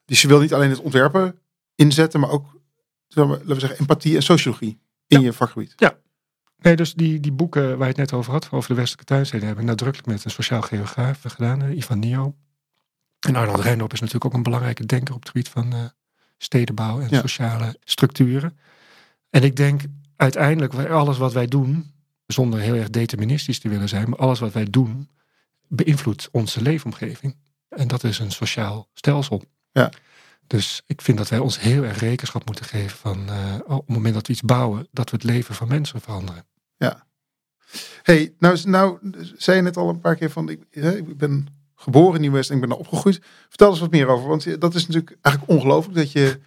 Dus je wil niet alleen het ontwerpen inzetten, maar ook, laten we zeggen, empathie en sociologie in je vakgebied. Nee, dus die, die boeken waar je het net over had, over de westelijke tuinsteden, heb ik nadrukkelijk met een sociaal geograaf gedaan, Ivan Nio. En Arnold Reindorp is natuurlijk ook een belangrijke denker op het gebied van eh, stedenbouw en Ja. sociale structuren. En ik denk uiteindelijk, alles wat wij doen, zonder heel erg deterministisch te willen zijn, maar alles wat wij doen, beïnvloedt onze leefomgeving. En dat is een sociaal stelsel. Ja. Dus ik vind dat wij ons heel erg rekenschap moeten geven van eh, op het moment dat we iets bouwen, dat we het leven van mensen veranderen. Hey, nou, nou zei je net al een paar keer van, ik, ik ben geboren in Nieuw-West en ik ben daar opgegroeid. Vertel eens wat meer over, want je- dat is natuurlijk eigenlijk ongelooflijk dat je,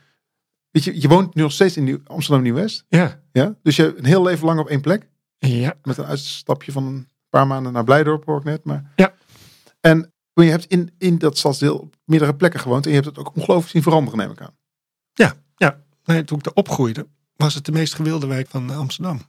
weet je, je woont nu nog steeds in Nieuw, Amsterdam Nieuw-West. Ja, Ja? Dus je een heel leven lang op één plek. ja, Met een uitstapje van een paar maanden naar Blijdorp, hoor ik net. Maar... Ja. En je hebt in, in dat stadsdeel op meerdere plekken gewoond. En je hebt het ook ongelooflijk zien veranderen, neem ik aan. Nee, toen ik daar opgroeide, was het de meest gewilde wijk van Amsterdam.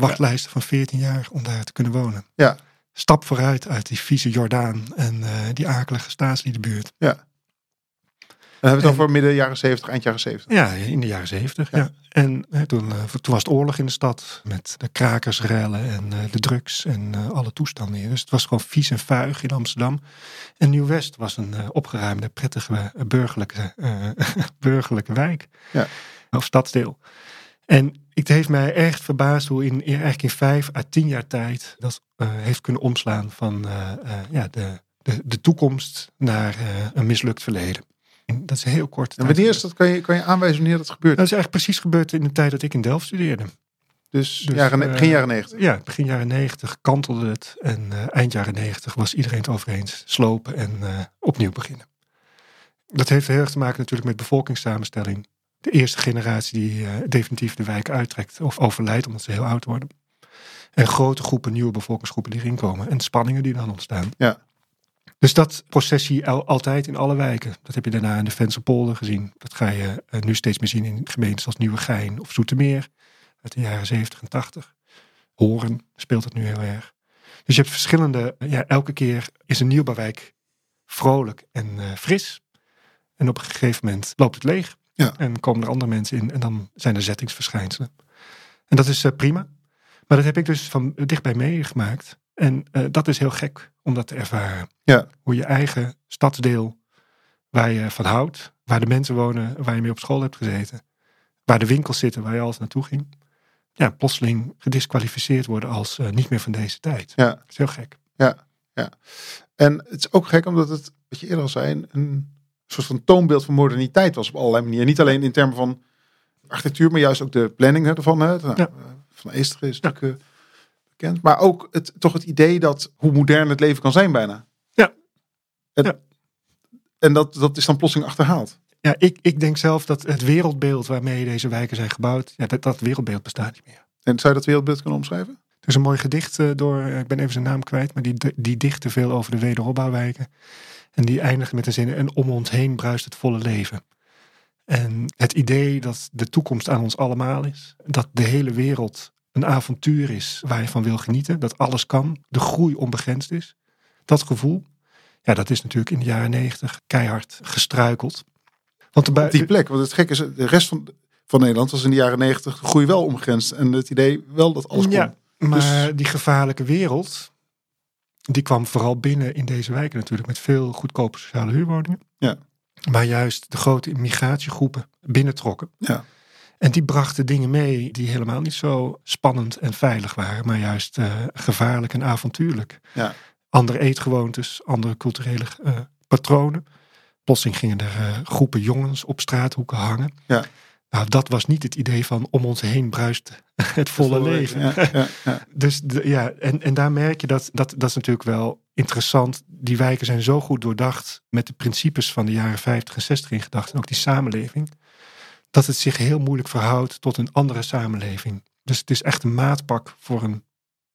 Wachtlijsten van 14 jaar om daar te kunnen wonen. Ja. Stap vooruit uit die vieze Jordaan en eh, die akelige staatsliedenbuurt. Dan hebben we het En- over midden jaren 70, eind jaren 70. Ja, in de jaren 70. Ja. Ja. En eh, toen, eh, toen was het oorlog in de stad met de krakersrellen en de drugs en alle toestanden hier. Dus het was gewoon vies en vuig in Amsterdam. En Nieuw-West was een opgeruimde, prettige burgerlijke, [LAUGHS] burgerlijke wijk. Ja. Of stadsdeel. En het heeft mij echt verbaasd hoe in, in- eigenlijk in vijf à tien jaar tijd dat eh, heeft kunnen omslaan van eh, eh, ja, de, de, de toekomst naar een mislukt verleden. En dat is heel kort. En wanneer is dat? Kan je, kan je aanwijzen wanneer dat gebeurt? Dat is eigenlijk precies gebeurd in de tijd dat ik in Delft studeerde. Dus, Dus, jaren, begin jaren 90. Ja, begin jaren negentig kantelde het. En eind jaren negentig was iedereen het over eens. Slopen en opnieuw beginnen. Dat heeft heel erg te maken natuurlijk met bevolkingssamenstelling. De eerste generatie die eh, definitief de wijk uittrekt of overlijdt omdat ze heel oud worden. En grote groepen, nieuwe bevolkingsgroepen die erin komen. En spanningen die dan ontstaan. Ja. Dus dat proces zie je al- altijd in alle wijken. Dat heb je daarna in de Vensterpolder gezien. Dat ga je eh, nu steeds meer zien in gemeentes als Nieuwegein of Zoetermeer. Uit de jaren 70 en 80. Horen speelt het nu heel erg. Dus je hebt verschillende, ja, elke keer is een nieuwbouwwijk vrolijk en eh, fris. En op een gegeven moment loopt het leeg. Ja. En komen er andere mensen in en dan zijn er zettingsverschijnselen. En dat is eh, prima. Maar dat heb ik dus van dichtbij meegemaakt. En eh, dat is heel gek om dat te ervaren. Ja. Hoe je eigen stadsdeel, waar je van houdt, waar de mensen wonen, waar je mee op school hebt gezeten, waar de winkels zitten, waar je altijd naartoe ging, ja, plotseling gedisqualificeerd worden als eh, niet meer van deze tijd. Ja. Dat is heel gek. En het is ook gek omdat het, wat je eerder al zei, een soort van toonbeeld van moderniteit was op allerlei manieren. Niet alleen in termen van architectuur, maar juist ook de planning ervan. Hè. Nou, Ja. eh, Van Eesteren is natuurlijk eh, bekend. Maar ook het, toch het idee dat hoe modern het leven kan zijn bijna. Ja. En, Ja. en dat, dat is dan plotseling achterhaald. Ja, ik, ik denk zelf dat het wereldbeeld waarmee deze wijken zijn gebouwd, ja, dat, dat wereldbeeld bestaat niet meer. En zou je dat wereldbeeld kunnen omschrijven? Er is een mooi gedicht eh, door, ik ben even zijn naam kwijt, maar die, die dichtte veel over de wederopbouwwijken. En die eindigt met de zin, en om ons heen bruist het volle leven. En het idee dat de toekomst aan ons allemaal is, dat de hele wereld een avontuur is waar je van wil genieten, dat alles kan, de groei onbegrensd is. Dat gevoel, ja, dat is natuurlijk in de jaren negentig keihard gestruikeld. Want de bui- Op die plek. Want het gekke is, de rest van, van Nederland was in de jaren negentig de groei wel omgrensd. En het idee wel dat alles kon. Ja, maar Dus- die gevaarlijke wereld, die kwam vooral binnen in deze wijken natuurlijk met veel goedkope sociale huurwoningen. Ja. Maar juist de grote migratiegroepen binnentrokken. Ja. En die brachten dingen mee die helemaal niet zo spannend en veilig waren, maar juist eh, gevaarlijk en avontuurlijk. Ja. Andere eetgewoontes, andere culturele eh, patronen. Plotseling gingen er eh, groepen jongens op straathoeken hangen. Ja. Nou, dat was niet het idee van om ons heen bruist [LAUGHS] het volle leven. Ja, ja, ja. [LAUGHS] Dus de, ja, en, en daar merk je dat, dat, dat is natuurlijk wel interessant. Die wijken zijn zo goed doordacht met de principes van de jaren 50 en 60 in gedachten. En ook die samenleving. Dat het zich heel moeilijk verhoudt tot een andere samenleving. Dus het is echt een maatpak voor een,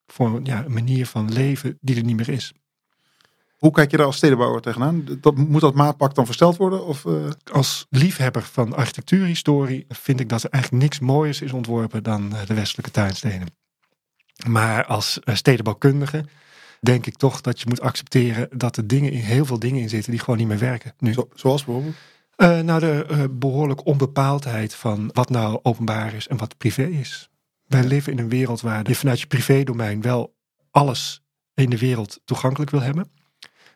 voor een, ja, een manier van leven die er niet meer is. Hoe kijk je daar als stedenbouwer tegenaan? Dat, moet dat maatpak dan versteld worden? Of, eh? Als liefhebber van architectuurhistorie vind ik dat er eigenlijk niks mooiers is ontworpen dan eh, de westelijke tuinsteden. Maar als eh, stedenbouwkundige denk ik toch dat je moet accepteren dat er dingen in, heel veel dingen in zitten die gewoon niet meer werken. Nu. Zo, zoals bijvoorbeeld? Uh, nou, de uh, behoorlijk onbepaaldheid van wat nou openbaar is en wat privé is. Wij leven in een wereld waar je vanuit je privédomein wel alles in de wereld toegankelijk wil hebben.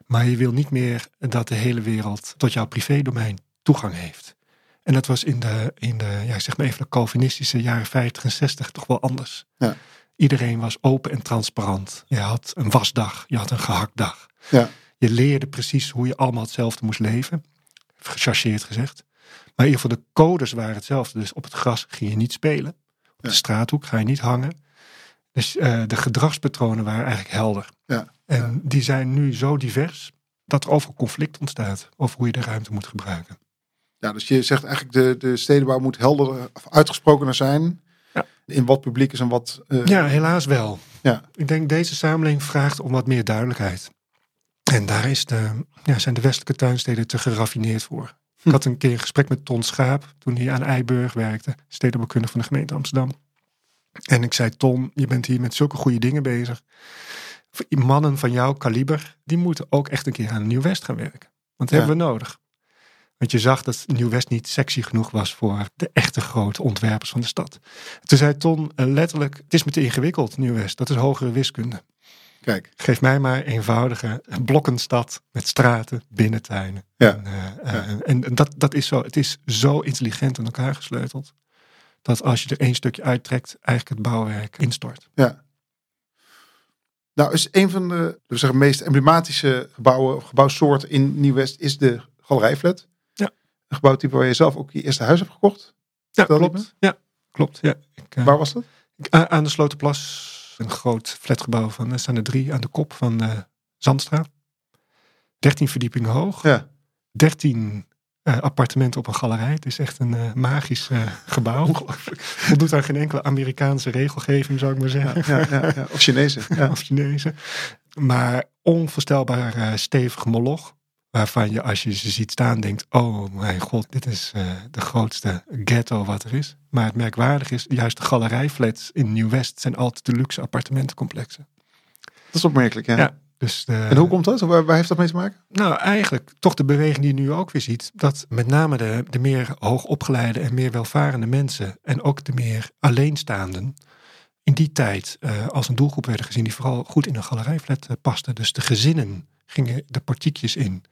Maar je wil niet meer dat de hele wereld tot jouw privédomein toegang heeft. En dat was in de, in de ja, zeg maar even de Calvinistische jaren 50 en 60 toch wel anders. Ja. Iedereen was open en transparant. Je had een wasdag, je had een gehaktdag. Ja. Je leerde precies hoe je allemaal hetzelfde moest leven. Gechargeerd gezegd. Maar in ieder geval de codes waren hetzelfde. Dus op het gras ging je niet spelen. Op de straathoek ga je niet hangen. Dus eh, de gedragspatronen waren eigenlijk helder. Ja. En die zijn nu zo divers dat er overal conflict ontstaat over hoe je de ruimte moet gebruiken. Ja, dus je zegt eigenlijk de, de stedenbouw moet helder of uitgesprokener zijn. Ja. In wat publiek is en wat... eh, Ja, helaas wel. Ja. Ik denk deze samenleving vraagt om wat meer duidelijkheid. En daar is de, ja, zijn de westelijke tuinsteden te geraffineerd voor. Hm. Ik had een keer een gesprek met Ton Schaap toen hij aan Eiburg werkte, stedenbouwkundige van de gemeente Amsterdam. En ik zei, Ton, je bent hier met zulke goede dingen bezig. Mannen van jouw kaliber, die moeten ook echt een keer aan Nieuw-West gaan werken. Want dat Ja. hebben we nodig. Want je zag dat Nieuw-West niet sexy genoeg was voor de echte grote ontwerpers van de stad. Toen zei Ton eh, letterlijk, het is me te ingewikkeld, Nieuw-West. Dat is hogere wiskunde. Kijk, Geef mij maar eenvoudige blokkenstad met straten, binnentuinen. Ja. En, eh, eh, en, en dat, dat is zo, het is zo intelligent aan elkaar gesleuteld. Dat als je er één stukje uittrekt, eigenlijk het bouwwerk instort. ja. Nou, is een van de we zeggen, meest emblematische gebouwen of gebouwsoorten in Nieuw-West is de galerijflat. Ja. Een gebouwtype waar je zelf ook je eerste huis hebt gekocht. Ja, je klopt. Ja, klopt. Ja. Ik, eh, Waar was dat? ik- a- aan de Slotenplas, een groot flatgebouw van, er staan er drie aan de kop van eh Zandstraat. 13 verdiepingen hoog. Ja. 13 eh, appartementen op een galerij. Het is echt een eh, magisch eh, gebouw. Voldoet aan geen enkele Amerikaanse regelgeving, zou ik maar zeggen. Ja, ja. Of Chinezen. Ja. [LAUGHS] Of Chinezen. Maar onvoorstelbaar stevig moloch. Waarvan je als je ze ziet staan denkt, oh mijn god, dit is de grootste ghetto wat er is. Maar het merkwaardig is, juist de galerijflats in Nieuw-West zijn altijd de luxe appartementencomplexen. Dat is opmerkelijk, ja. Ja. Dus de, En hoe komt dat? Waar, waar heeft dat mee te maken? nou, eigenlijk toch de beweging die je nu ook weer ziet. Dat met name de, de meer hoogopgeleide en meer welvarende mensen. En ook de meer alleenstaanden. In die tijd eh, als een doelgroep werden gezien die vooral goed in een galerijflat eh, paste. Dus de gezinnen gingen de portiekjes in.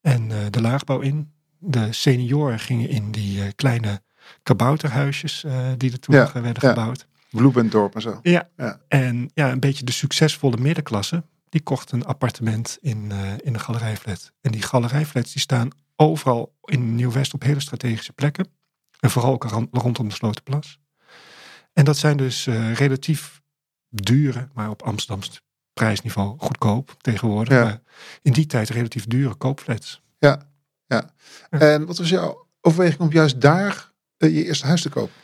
En eh, de laagbouw in. De senioren gingen in die kleine kabouterhuisjes die er toen Ja, werden ja. gebouwd. Bloebendorp en zo. Ja. Ja. En ja, een beetje de succesvolle middenklasse, die kocht een appartement in, eh, in een galerijflat. En die galerijflats die staan overal in Nieuw-West op hele strategische plekken. En vooral ook rondom de Slotenplas. En dat zijn dus eh, relatief dure, maar op Amsterdams prijsniveau goedkoop tegenwoordig. Ja. In die tijd relatief dure koopflats. Ja, ja. En wat was jouw overweging om juist daar eh, je eerste huis te kopen?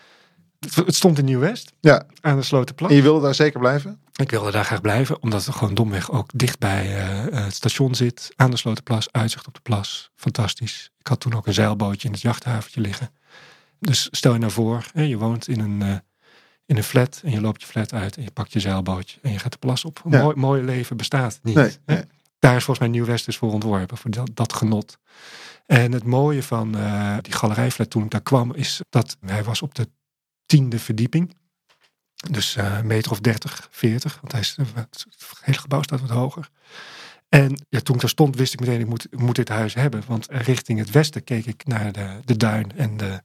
Het, stond in Nieuw-West Ja, aan de Slotenplas. en je wilde daar zeker blijven? Ik wilde daar graag blijven, omdat het gewoon domweg ook dicht bij eh, het station zit. Aan de Slotenplas, uitzicht op de plas. Fantastisch. Ik had toen ook een zeilbootje in het jachthaventje liggen. Dus stel je nou voor, hè, je woont in een, eh, in een flat en je loopt je flat uit en je pakt je zeilbootje en je gaat de plas op. Een Ja. mooi, mooi leven bestaat niet. Nee, hè. nee. Daar is volgens mij Nieuw-West dus voor ontworpen, voor dat, dat genot. En het mooie van eh, die galerijflat toen ik daar kwam, is dat hij was op de tiende verdieping. Dus eh, een meter of 30, 40. Want hij is, eh, het hele gebouw staat wat hoger. En ja, toen ik daar stond, wist ik meteen, ik moet, ik moet dit huis hebben. Want richting het westen keek ik naar de, de duin en de,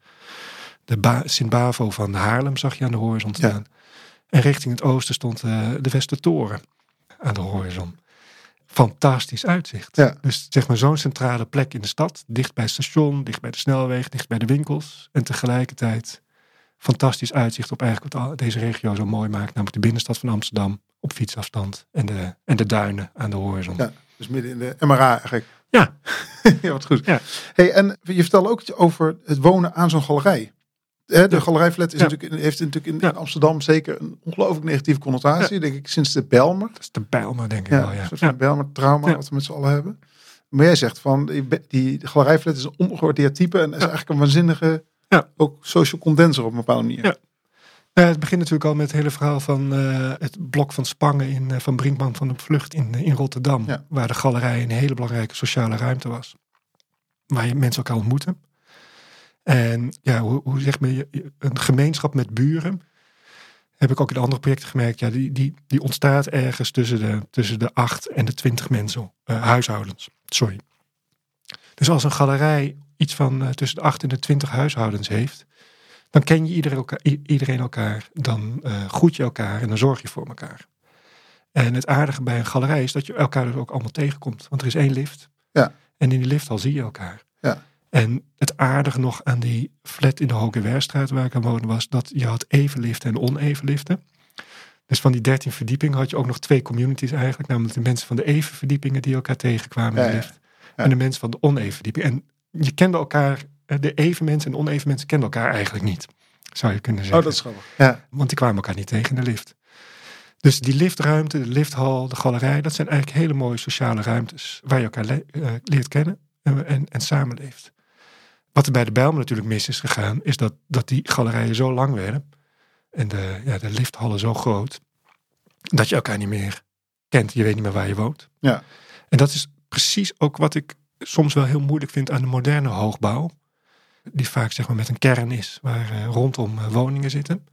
de ba Sint-Bavo van Haarlem zag je aan de horizon Ja. staan. En richting het oosten stond eh, de Westertoren aan de horizon. fantastisch uitzicht. Ja. Dus zeg maar zo'n centrale plek in de stad, dicht bij het station, dicht bij de snelweg, dicht bij de winkels. En tegelijkertijd fantastisch uitzicht op eigenlijk wat deze regio zo mooi maakt. Namelijk de binnenstad van Amsterdam op fietsafstand en de, en de duinen aan de horizon. Ja. Dus midden in de MRA eigenlijk. Ja. [LAUGHS] ja, wat goed. Ja. Hey, en je vertelde ook iets over het wonen aan zo'n galerij. De Ja. galerijflat is Ja. natuurlijk, heeft natuurlijk in, Ja. in Amsterdam zeker een ongelooflijk negatieve connotatie. Denk ik sinds de Belmer. Dat is de Bijlmer, denk ik Ja, wel. een Ja. soort Ja. van Belmer trauma wat we met z'n allen hebben. Maar jij zegt van, die, die galerijflat is een ongewaardeerd type. En is eigenlijk een waanzinnige, Ja. ook social condenser op een bepaalde manier. Ja. Nou, het begint natuurlijk al met het hele verhaal van eh, het blok van Spangen in, eh, van Brinkman van de Vlucht in, in Rotterdam. Ja. Waar de galerij een hele belangrijke sociale ruimte was. Waar je mensen elkaar ontmoeten. En ja, hoe, hoe zeg maar, je- een gemeenschap met buren. Heb ik ook in andere projecten gemerkt. Ja, die, die, die ontstaat ergens tussen de, tussen de acht en de twintig mensen, eh, huishoudens. Sorry. Dus als een galerij iets van eh, tussen de acht en de twintig huishoudens heeft dan ken je iedereen elkaar, iedereen elkaar, dan eh groet je elkaar en dan zorg je voor elkaar. En het aardige bij een galerij is dat je elkaar dus ook allemaal tegenkomt. Want er is één lift. Ja. En in die lift al zie je elkaar. Ja. En het aardige nog aan die flat in de Hoge Werstraat waar ik aan woonde was dat je had even liften en oneven liften. Dus van die 13 verdiepingen had je ook nog twee communities eigenlijk. Namelijk de mensen van de even verdiepingen die elkaar tegenkwamen in de ja. lift. En de mensen van de oneven verdieping. En je kende elkaar, eh, de even mensen en oneven mensen kenden elkaar eigenlijk niet. Zou je kunnen zeggen. Oh, dat is grappig. Ja, Want die kwamen elkaar niet tegen in de lift. Dus die liftruimte, de lifthal, de galerij, dat zijn eigenlijk hele mooie sociale ruimtes waar je elkaar le- eh, leert kennen en, en, en samenleeft. Wat er bij de Bijlmer natuurlijk mis is gegaan, is dat, dat die galerijen zo lang werden en de, ja, de lifthallen zo groot, dat je elkaar niet meer kent. Je weet niet meer waar je woont. Ja. En dat is precies ook wat ik soms wel heel moeilijk vind aan de moderne hoogbouw. Die vaak zeg maar met een kern is, waar eh, rondom eh, woningen zitten.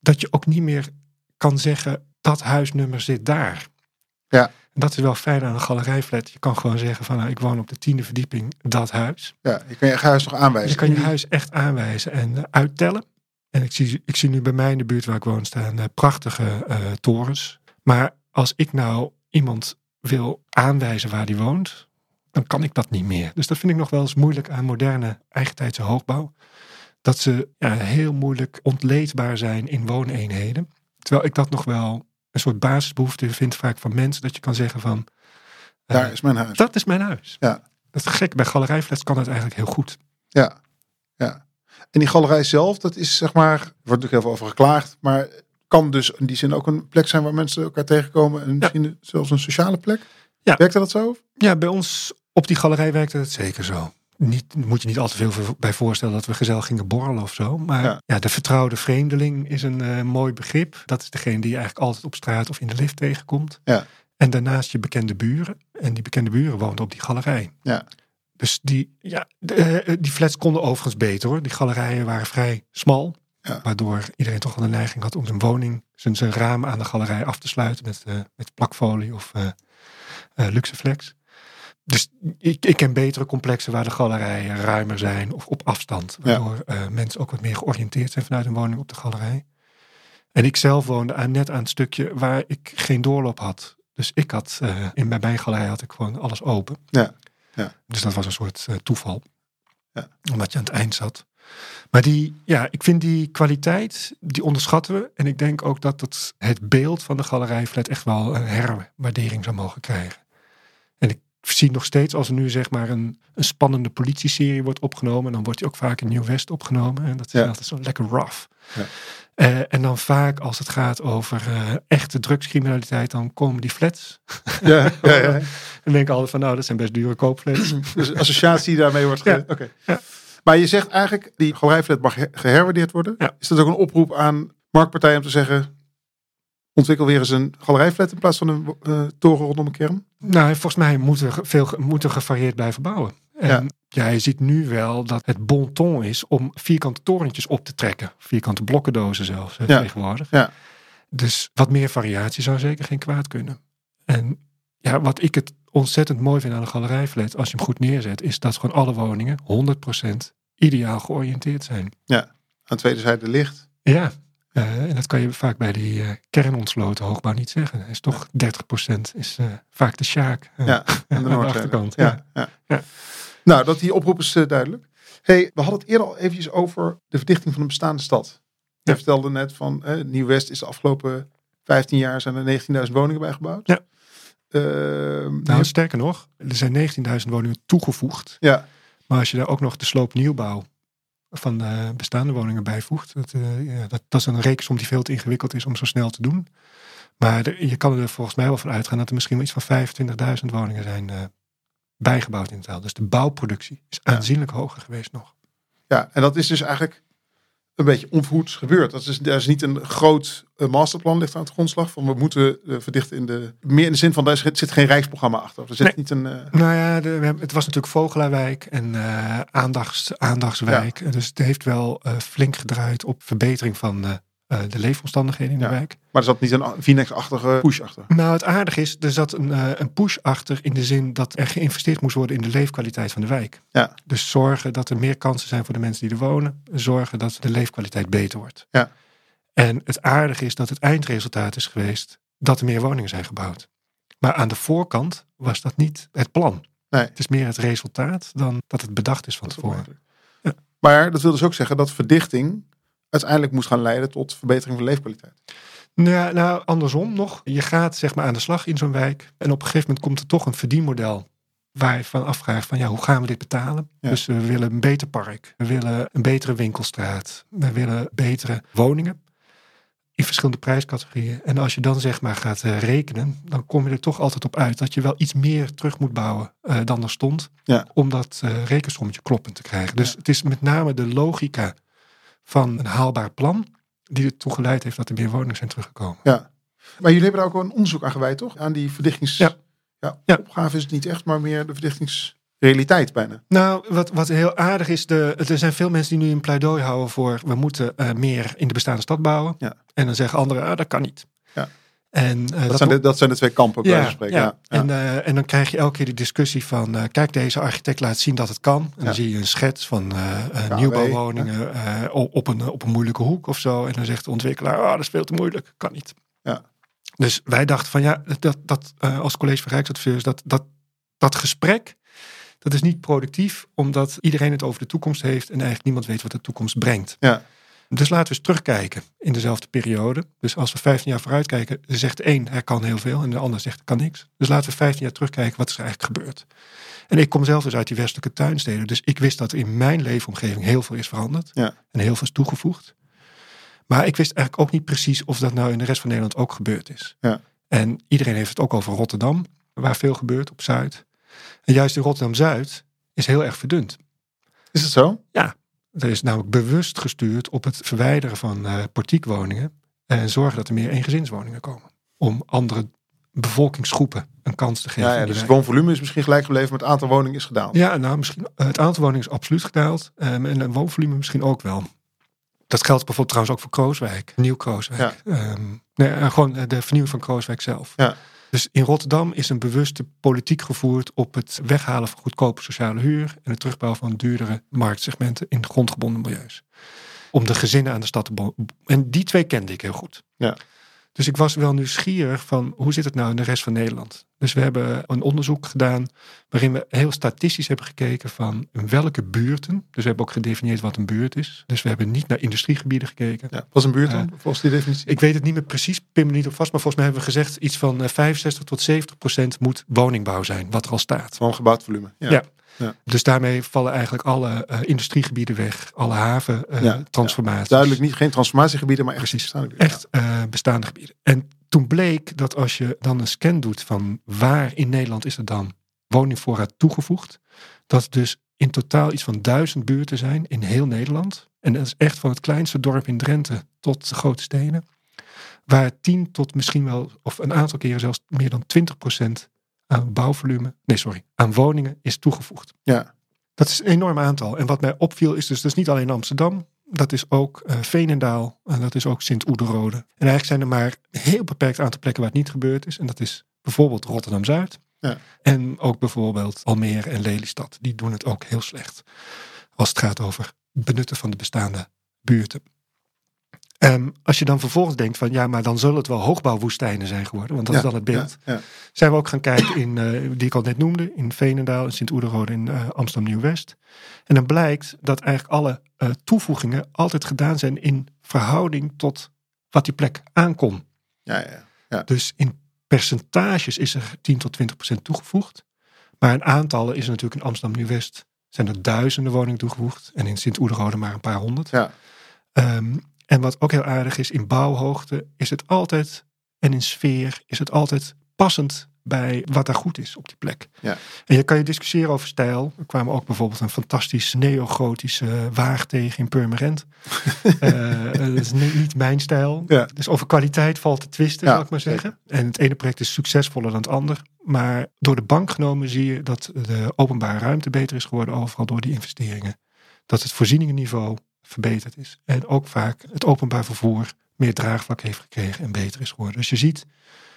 Dat je ook niet meer kan zeggen, dat huisnummer zit daar. Ja. Dat is wel fijn aan een galerijflat. Je kan gewoon zeggen van, nou, ik woon op de tiende verdieping, dat huis. ja, je kan je huis nog aanwijzen. Je kan je huis echt aanwijzen en eh, uittellen. En ik zie, ik zie nu bij mij in de buurt waar ik woon staan prachtige torens. Maar als ik nou iemand wil aanwijzen waar die woont, dan kan ik dat niet meer. Dus dat vind ik nog wel eens moeilijk aan moderne eigentijdse hoogbouw. Dat ze ja, heel moeilijk ontleedbaar zijn in wooneenheden. Terwijl ik dat nog wel een soort basisbehoefte vind vaak van mensen. Dat je kan zeggen van, eh, Daar is mijn huis. dat is mijn huis. Ja. Dat is gek. Bij galerijflats kan dat eigenlijk heel goed. Ja, ja. En die galerij zelf, dat is zeg maar, er wordt natuurlijk heel veel over geklaagd, maar kan dus in die zin ook een plek zijn waar mensen elkaar tegenkomen en misschien zelfs een sociale plek. Ja. Werkte dat zo? Ja, bij ons op die galerij werkte het zeker zo. Niet, moet je niet al te veel bij voorstellen dat we gezellig gingen borrelen of zo. Maar Ja. ja, de vertrouwde vreemdeling is een eh, mooi begrip. Dat is degene die je eigenlijk altijd op straat of in de lift tegenkomt. Ja. En daarnaast je bekende buren. En die bekende buren woonden op die galerij. Ja. Dus die, ja, de, eh, die flats konden overigens beter hoor. Die galerijen waren vrij smal. Ja. Waardoor iedereen toch wel de neiging had om zijn woning, zijn, zijn raam aan de galerij af te sluiten met, eh, met plakfolie of eh eh, luxeflex. Dus ik, ik ken betere complexen waar de galerijen ruimer zijn of op afstand. Ja. Waardoor eh, mensen ook wat meer georiënteerd zijn vanuit hun woning op de galerij. En ik zelf woonde aan, net aan het stukje waar ik geen doorloop had. Dus ik had, eh, in bij mijn galerij had ik gewoon alles open. Ja, ja. Dus dat was een soort eh, toeval. Ja. Omdat je aan het eind zat. Maar die, ja, ik vind die kwaliteit, die onderschatten we. En ik denk ook dat het, het beeld van de galerijflat echt wel een herwaardering zou mogen krijgen. Zie nog steeds als er nu zeg maar een, een spannende politieserie wordt opgenomen. Dan wordt die ook vaak in Nieuw-West opgenomen. En dat is Ja. altijd zo lekker rough. Ja. Eh, en dan vaak als het gaat over eh, echte drugscriminaliteit, dan komen die flats. Ja, ja, [LAUGHS] ja. En denk ik altijd van nou, dat zijn best dure koopflats. [CLEARS THROAT] Dus associatie daarmee wordt ge... Oké. Ja. Maar je zegt eigenlijk, die galerijflat mag ge- geherwaardeerd worden. Is dat ook een oproep aan marktpartijen om te zeggen, ontwikkel weer eens een galerijflat in plaats van een eh, toren rondom een kern? Nou, volgens mij moeten we veel moeten gevarieerd blijven bouwen. En ja. je ziet nu wel dat het bon ton is om vierkante torentjes op te trekken. Vierkante blokkendozen zelfs hè, Ja. tegenwoordig. Ja. Dus wat meer variatie zou zeker geen kwaad kunnen. En ja, wat ik het ontzettend mooi vind aan een galerijflat, als je hem goed neerzet, is dat gewoon alle woningen 100% ideaal georiënteerd zijn. Aan de tweede zijde licht. Ja, Uh, en dat kan je vaak bij die uh, kernontsloten hoogbouw niet zeggen. Is toch 30% is uh, vaak de Sjaak ja, [LAUGHS] aan de, de achterkant. Ja, ja. ja, Nou, dat die oproep is duidelijk. Hey, we hadden het eerder al eventjes over de verdichting van een bestaande stad. Je vertelde net van Nieuw-West is de afgelopen 15 jaar zijn er 19.000 woningen bijgebouwd. Ja. Ehm, nou, sterker nog, er zijn 19.000 woningen toegevoegd. Ja. Maar als je daar ook nog de sloopnieuwbouw van de bestaande woningen bijvoegt, dat, uh, ja, dat, dat, is een rekensom die veel te ingewikkeld is om zo snel te doen. Maar je kan er volgens mij wel van uitgaan dat er misschien wel iets van 25.000 woningen zijn uh, bijgebouwd in totaal. Dus de bouwproductie is aanzienlijk hoger geweest nog. Ja, en dat is dus eigenlijk een beetje onverhoeds gebeurd. Dat is, daar is niet een groot uh, masterplan ligt aan het grondslag van we moeten uh, verdichten in de meer in de zin van daar zit geen rijksprogramma achter. Er zit nee. niet een. Uh... Nou ja, de, het was natuurlijk Vogelaarwijk en aandachts, aandachtswijk. Ja. Dus het heeft wel flink gedraaid op verbetering van uh, de leefomstandigheden in de wijk. Maar er zat niet een Phoenix-achtige push achter? Nou, het aardige is, er zat een, uh, een push achter in de zin dat er geïnvesteerd moest worden in de leefkwaliteit van de wijk. Ja. Dus zorgen dat er meer kansen zijn voor de mensen die er wonen. Zorgen dat de leefkwaliteit beter wordt. Ja. En het aardige is dat het eindresultaat is geweest dat er meer woningen zijn gebouwd. Maar aan de voorkant was dat niet het plan. Nee. Het is meer het resultaat dan dat het bedacht is van tevoren. Ja. Maar dat wil dus ook zeggen dat verdichting uiteindelijk moet gaan leiden tot verbetering van leefkwaliteit. Nou, nou, andersom nog. Je gaat zeg maar aan de slag in zo'n wijk. En op een gegeven moment komt er toch een verdienmodel. Waar je van afvraagt van ja, hoe gaan we dit betalen? Ja. Dus we willen een beter park. We willen een betere winkelstraat. We willen betere woningen. In verschillende prijscategorieën. En als je dan zeg maar gaat uh, rekenen, dan kom je er toch altijd op uit dat je wel iets meer terug moet bouwen uh, dan er stond. Ja. Om dat uh, rekensommetje kloppend te krijgen. Dus het is met name de logica van een haalbaar plan, die ertoe geleid heeft dat er meer woningen zijn teruggekomen. Ja, maar jullie hebben daar ook een onderzoek aan gewijd, toch? Aan die verdichtings... Ja. Ja, ja. opgave is het niet echt, maar meer de verdichtingsrealiteit bijna. Nou, wat, wat heel aardig is, de, er zijn veel mensen die nu een pleidooi houden voor we moeten uh, meer in de bestaande stad bouwen. Ja. En dan zeggen anderen, ah, dat kan niet. Ja. En, uh, dat, dat, zijn de, dat zijn de twee kampen, bij ja, spreken. Ja. Ja. En, en dan krijg je elke keer de discussie van, uh, kijk, deze architect laat zien dat het kan. En dan zie je een schets van nieuwbouwwoningen op, een, op een moeilijke hoek of zo. En dan zegt de ontwikkelaar, oh, dat is veel te moeilijk, kan niet. Ja. Dus wij dachten van, ja, dat, dat als college van Rijksadviseurs, dat, dat, dat gesprek, dat is niet productief, omdat iedereen het over de toekomst heeft en eigenlijk niemand weet wat de toekomst brengt. Ja. Dus laten we eens terugkijken in dezelfde periode. Dus als we 15 jaar vooruit kijken, zegt een er kan heel veel en de ander zegt er kan niks. Dus laten we 15 jaar terugkijken wat is er eigenlijk gebeurd. En ik kom zelf dus uit die westelijke tuinsteden, dus ik wist dat er in mijn leefomgeving heel veel is veranderd ja. en heel veel is toegevoegd. Maar ik wist eigenlijk ook niet precies of dat nou in de rest van Nederland ook gebeurd is. Ja. En iedereen heeft het ook over Rotterdam, waar veel gebeurt op Zuid. En juist in Rotterdam-Zuid is heel erg verdund. Is het zo? Ja, er is namelijk bewust gestuurd op het verwijderen van uh, portiekwoningen en zorgen dat er meer eengezinswoningen komen. Om andere bevolkingsgroepen een kans te geven. Ja, ja dus het woonvolume is misschien gelijk gebleven, maar het aantal woningen is gedaald. Ja, nou, misschien, het aantal woningen is absoluut gedaald. Um, en het woonvolume misschien ook wel. Dat geldt bijvoorbeeld trouwens ook voor Krooswijk, Nieuw Krooswijk. Ja. Um, nee, gewoon de vernieuwing van Krooswijk zelf. Ja. Dus in Rotterdam is een bewuste politiek gevoerd op het weghalen van goedkope sociale huur en het terugbouwen van duurdere marktsegmenten in grondgebonden milieus. Om de gezinnen aan de stad te. En die twee kende ik heel goed. Ja. Dus ik was wel nieuwsgierig van hoe zit het nou in de rest van Nederland? Dus we hebben een onderzoek gedaan waarin we heel statistisch hebben gekeken van welke buurten. Dus we hebben ook gedefinieerd wat een buurt is. Dus we hebben niet naar industriegebieden gekeken. Ja, wat is een buurt dan, uh, volgens die definitie? Ik weet het niet meer precies, pin me niet op vast. Maar volgens mij hebben we gezegd iets van 65 tot 70 procent moet woningbouw zijn, wat er al staat. Van gebouwd volume. Ja. ja. Ja. Dus daarmee vallen eigenlijk alle uh, industriegebieden weg, alle haven uh, ja, transformaties. Ja. Duidelijk niet, geen transformatiegebieden, maar echt Precies, bestaande gebieden. echt uh, bestaande gebieden. En toen bleek dat als je dan een scan doet van waar in Nederland is er dan woningvoorraad toegevoegd, dat dus in totaal iets van duizend buurten zijn in heel Nederland. En dat is echt van het kleinste dorp in Drenthe tot de grote steden. Waar 10 tot misschien wel, of een aantal keren zelfs meer dan 20 procent aan bouwvolume, nee sorry, aan woningen is toegevoegd. Ja. Dat is een enorm aantal. En wat mij opviel is dus, dat is niet alleen Amsterdam, dat is ook uh, Veenendaal en dat is ook Sint-Oederode. En eigenlijk zijn er maar een heel beperkt aantal plekken waar het niet gebeurd is. En dat is bijvoorbeeld Rotterdam-Zuid. Ja. En ook bijvoorbeeld Almere en Lelystad. Die doen het ook heel slecht. Als het gaat over benutten van de bestaande buurten. Ehm, als je dan vervolgens denkt van ja, maar dan zullen het wel hoogbouwwoestijnen zijn geworden, want dat is dan het beeld. Ja, ja. Zijn we ook gaan kijken in, eh, die ik al net noemde, in Veenendaal, in Sint-Oederode, in eh, Amsterdam Nieuw-West. En dan blijkt dat eigenlijk alle eh, toevoegingen altijd gedaan zijn in verhouding tot wat die plek aankon. ja, ja, ja. Dus in percentages is er 10 tot 20 procent toegevoegd. Maar in aantallen is er natuurlijk in Amsterdam Nieuw-West zijn er duizenden woningen toegevoegd. En in Sint-Oederode maar een paar honderd. Ja. Ehm, en wat ook heel aardig is, in bouwhoogte is het altijd, en in sfeer is het altijd passend bij wat er goed is op die plek. Ja. En je kan je discussiëren over stijl. Er kwamen ook bijvoorbeeld een fantastisch neogotische waag tegen in Purmerend. [LAUGHS] Eh, dat is ni- niet mijn stijl. Ja. Dus over kwaliteit valt te twisten, Ja, zal ik maar zeggen. En het ene project is succesvoller dan het ander. Maar door de bank genomen zie je dat de openbare ruimte beter is geworden, overal door die investeringen. Dat het voorzieningenniveau verbeterd is. En ook vaak het openbaar vervoer meer draagvlak heeft gekregen en beter is geworden. Dus je ziet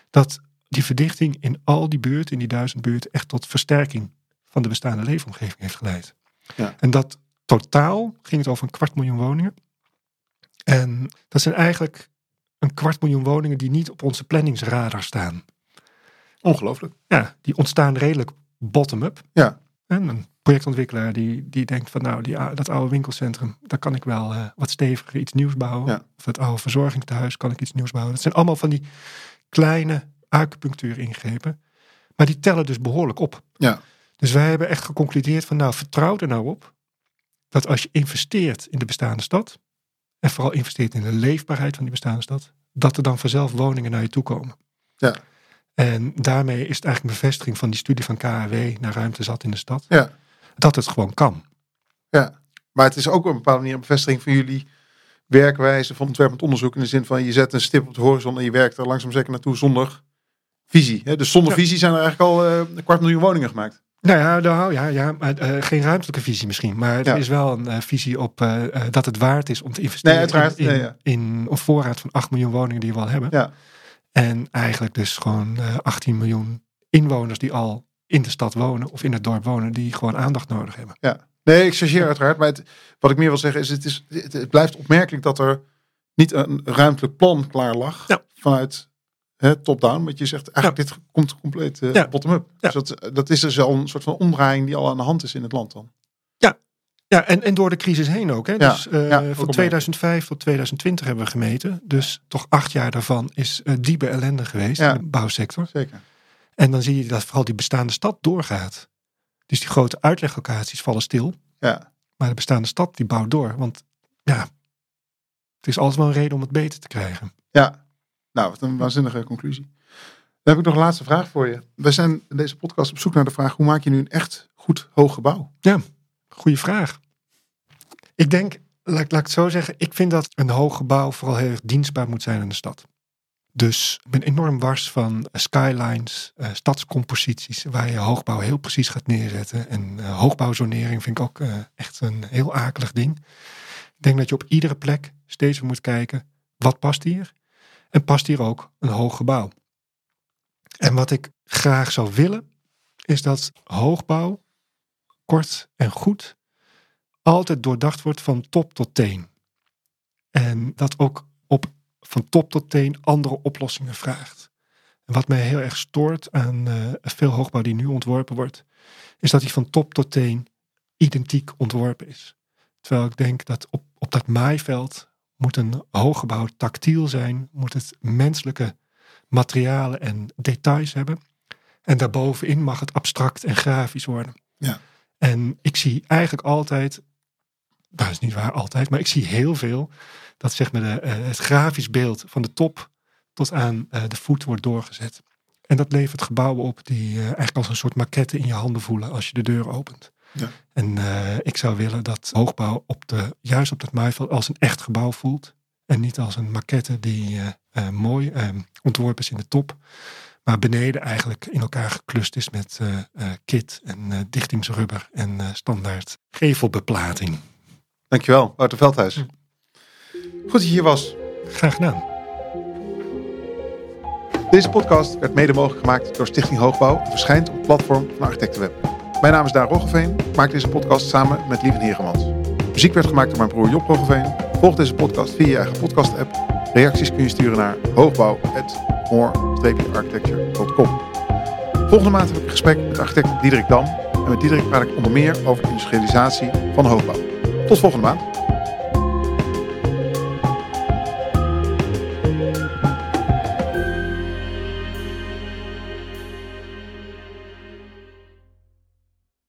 dat die verdichting in al die buurten, in die duizend buurten, echt tot versterking van de bestaande leefomgeving heeft geleid. Ja. En dat totaal ging het over een kwart miljoen woningen. En dat zijn eigenlijk een kwart miljoen woningen die niet op onze planningsradar staan. Ongelooflijk. Ja, die ontstaan redelijk bottom-up. Ja. En een projectontwikkelaar die, die denkt van nou, die, dat oude winkelcentrum, daar kan ik wel eh, wat steviger iets nieuws bouwen. Ja. Of het oude verzorgingstehuis kan ik iets nieuws bouwen. Dat zijn allemaal van die kleine acupunctuur ingrepen. Maar die tellen dus behoorlijk op. Ja. Dus wij hebben echt geconcludeerd van nou, vertrouw er nou op dat als je investeert in de bestaande stad, en vooral investeert in de leefbaarheid van die bestaande stad, dat er dan vanzelf woningen naar je toe komen. Ja. En daarmee is het eigenlijk een bevestiging van die studie van KAW naar ruimte zat in de stad, Ja. Dat het gewoon kan. Ja, maar het is ook op een bepaalde manier een bevestiging van jullie werkwijze van ontwerpend onderzoek. In de zin van je zet een stip op de horizon en je werkt er langzaam zeker naartoe zonder visie. Hè? Dus zonder Ja. visie zijn er eigenlijk al eh, een kwart miljoen woningen gemaakt. Nou ja, nou, ja, ja maar, eh, geen ruimtelijke visie misschien, maar er Ja. is wel een eh, visie op dat het waard is om te investeren Nee, in, in, in een voorraad van 8 miljoen woningen die we al hebben. Ja. En eigenlijk dus gewoon eh 18 miljoen inwoners die al in de stad wonen of in het dorp wonen, die gewoon aandacht nodig hebben. Nee, ik chargeer uiteraard. Maar het, wat ik meer wil zeggen is het, is, het, blijft opmerkelijk dat er niet een ruimtelijk plan klaar lag Ja. vanuit top-down. Want je zegt eigenlijk dit komt compleet eh, Ja. bottom-up. Ja. Dus dat, dat is dus al een soort van omdraaiing die al aan de hand is in het land dan. Ja, en, en door de crisis heen ook. Hè? Ja, Dus eh, ja, van op 2005 tot 2020 hebben we gemeten. Dus toch acht jaar daarvan is eh, diepe ellende geweest Ja. in de bouwsector. Zeker. En dan zie je dat vooral die bestaande stad doorgaat. Dus die grote uitleglocaties vallen stil. Ja. Maar de bestaande stad die bouwt door. Want ja, het is altijd wel een reden om het beter te krijgen. Ja, nou, wat een waanzinnige conclusie. Dan heb ik nog een laatste vraag voor je. We zijn in deze podcast op zoek naar de vraag: hoe maak je nu een echt goed hoog gebouw? Goeie vraag. Ik denk, laat, laat ik het zo zeggen, ik vind dat een hoog gebouw vooral heel erg dienstbaar moet zijn aan de stad. Dus ik ben enorm wars van eh, skylines, eh, stadscomposities, waar je hoogbouw heel precies gaat neerzetten. En eh, hoogbouwzonering vind ik ook echt een heel akelig ding. Ik denk dat je op iedere plek steeds moet kijken, wat past hier? En past hier ook een hoog gebouw? En wat ik graag zou willen, is dat hoogbouw kort en goed altijd doordacht wordt van top tot teen. En dat ook op van top tot teen andere oplossingen vraagt. En wat mij heel erg stoort aan eh, veel hoogbouw die nu ontworpen wordt, is dat die van top tot teen identiek ontworpen is. Terwijl ik denk dat op, op dat maaiveld moet een hooggebouw tactiel zijn, moet het menselijke materialen en details hebben. En daarbovenin mag het abstract en grafisch worden. Ja. En ik zie eigenlijk altijd, dat is niet waar altijd, maar ik zie heel veel dat zeg maar de, eh, het grafisch beeld van de top tot aan eh, de voet wordt doorgezet. En dat levert gebouwen op die eh, eigenlijk als een soort maquette in je handen voelen als je de deur opent. Ja. En ik zou willen dat hoogbouw op de, juist op dat maaiveld als een echt gebouw voelt. En niet als een maquette die mooi eh, ontworpen is in de top. Maar beneden eigenlijk in elkaar geklust is met kit en dichtingsrubber en standaard gevelbeplating. Dankjewel, Wouter Veldhuis. Hm. Goed dat je hier was. Graag gedaan. Deze podcast werd mede mogelijk gemaakt door Stichting Hoogbouw en verschijnt op het platform van Architectenweb. Mijn naam is Daan Roggeveen. Ik maak deze podcast samen met Lieven Heremans. Muziek werd gemaakt door mijn broer Job Roggeveen. Volg deze podcast via je eigen podcast-app. Reacties kun je sturen naar hoogbouw.more-architecture.com. Volgende maand heb ik een gesprek met architect Diederik Dam. En met Diederik praat ik onder meer over industrialisatie van hoogbouw. Tot volgende maand.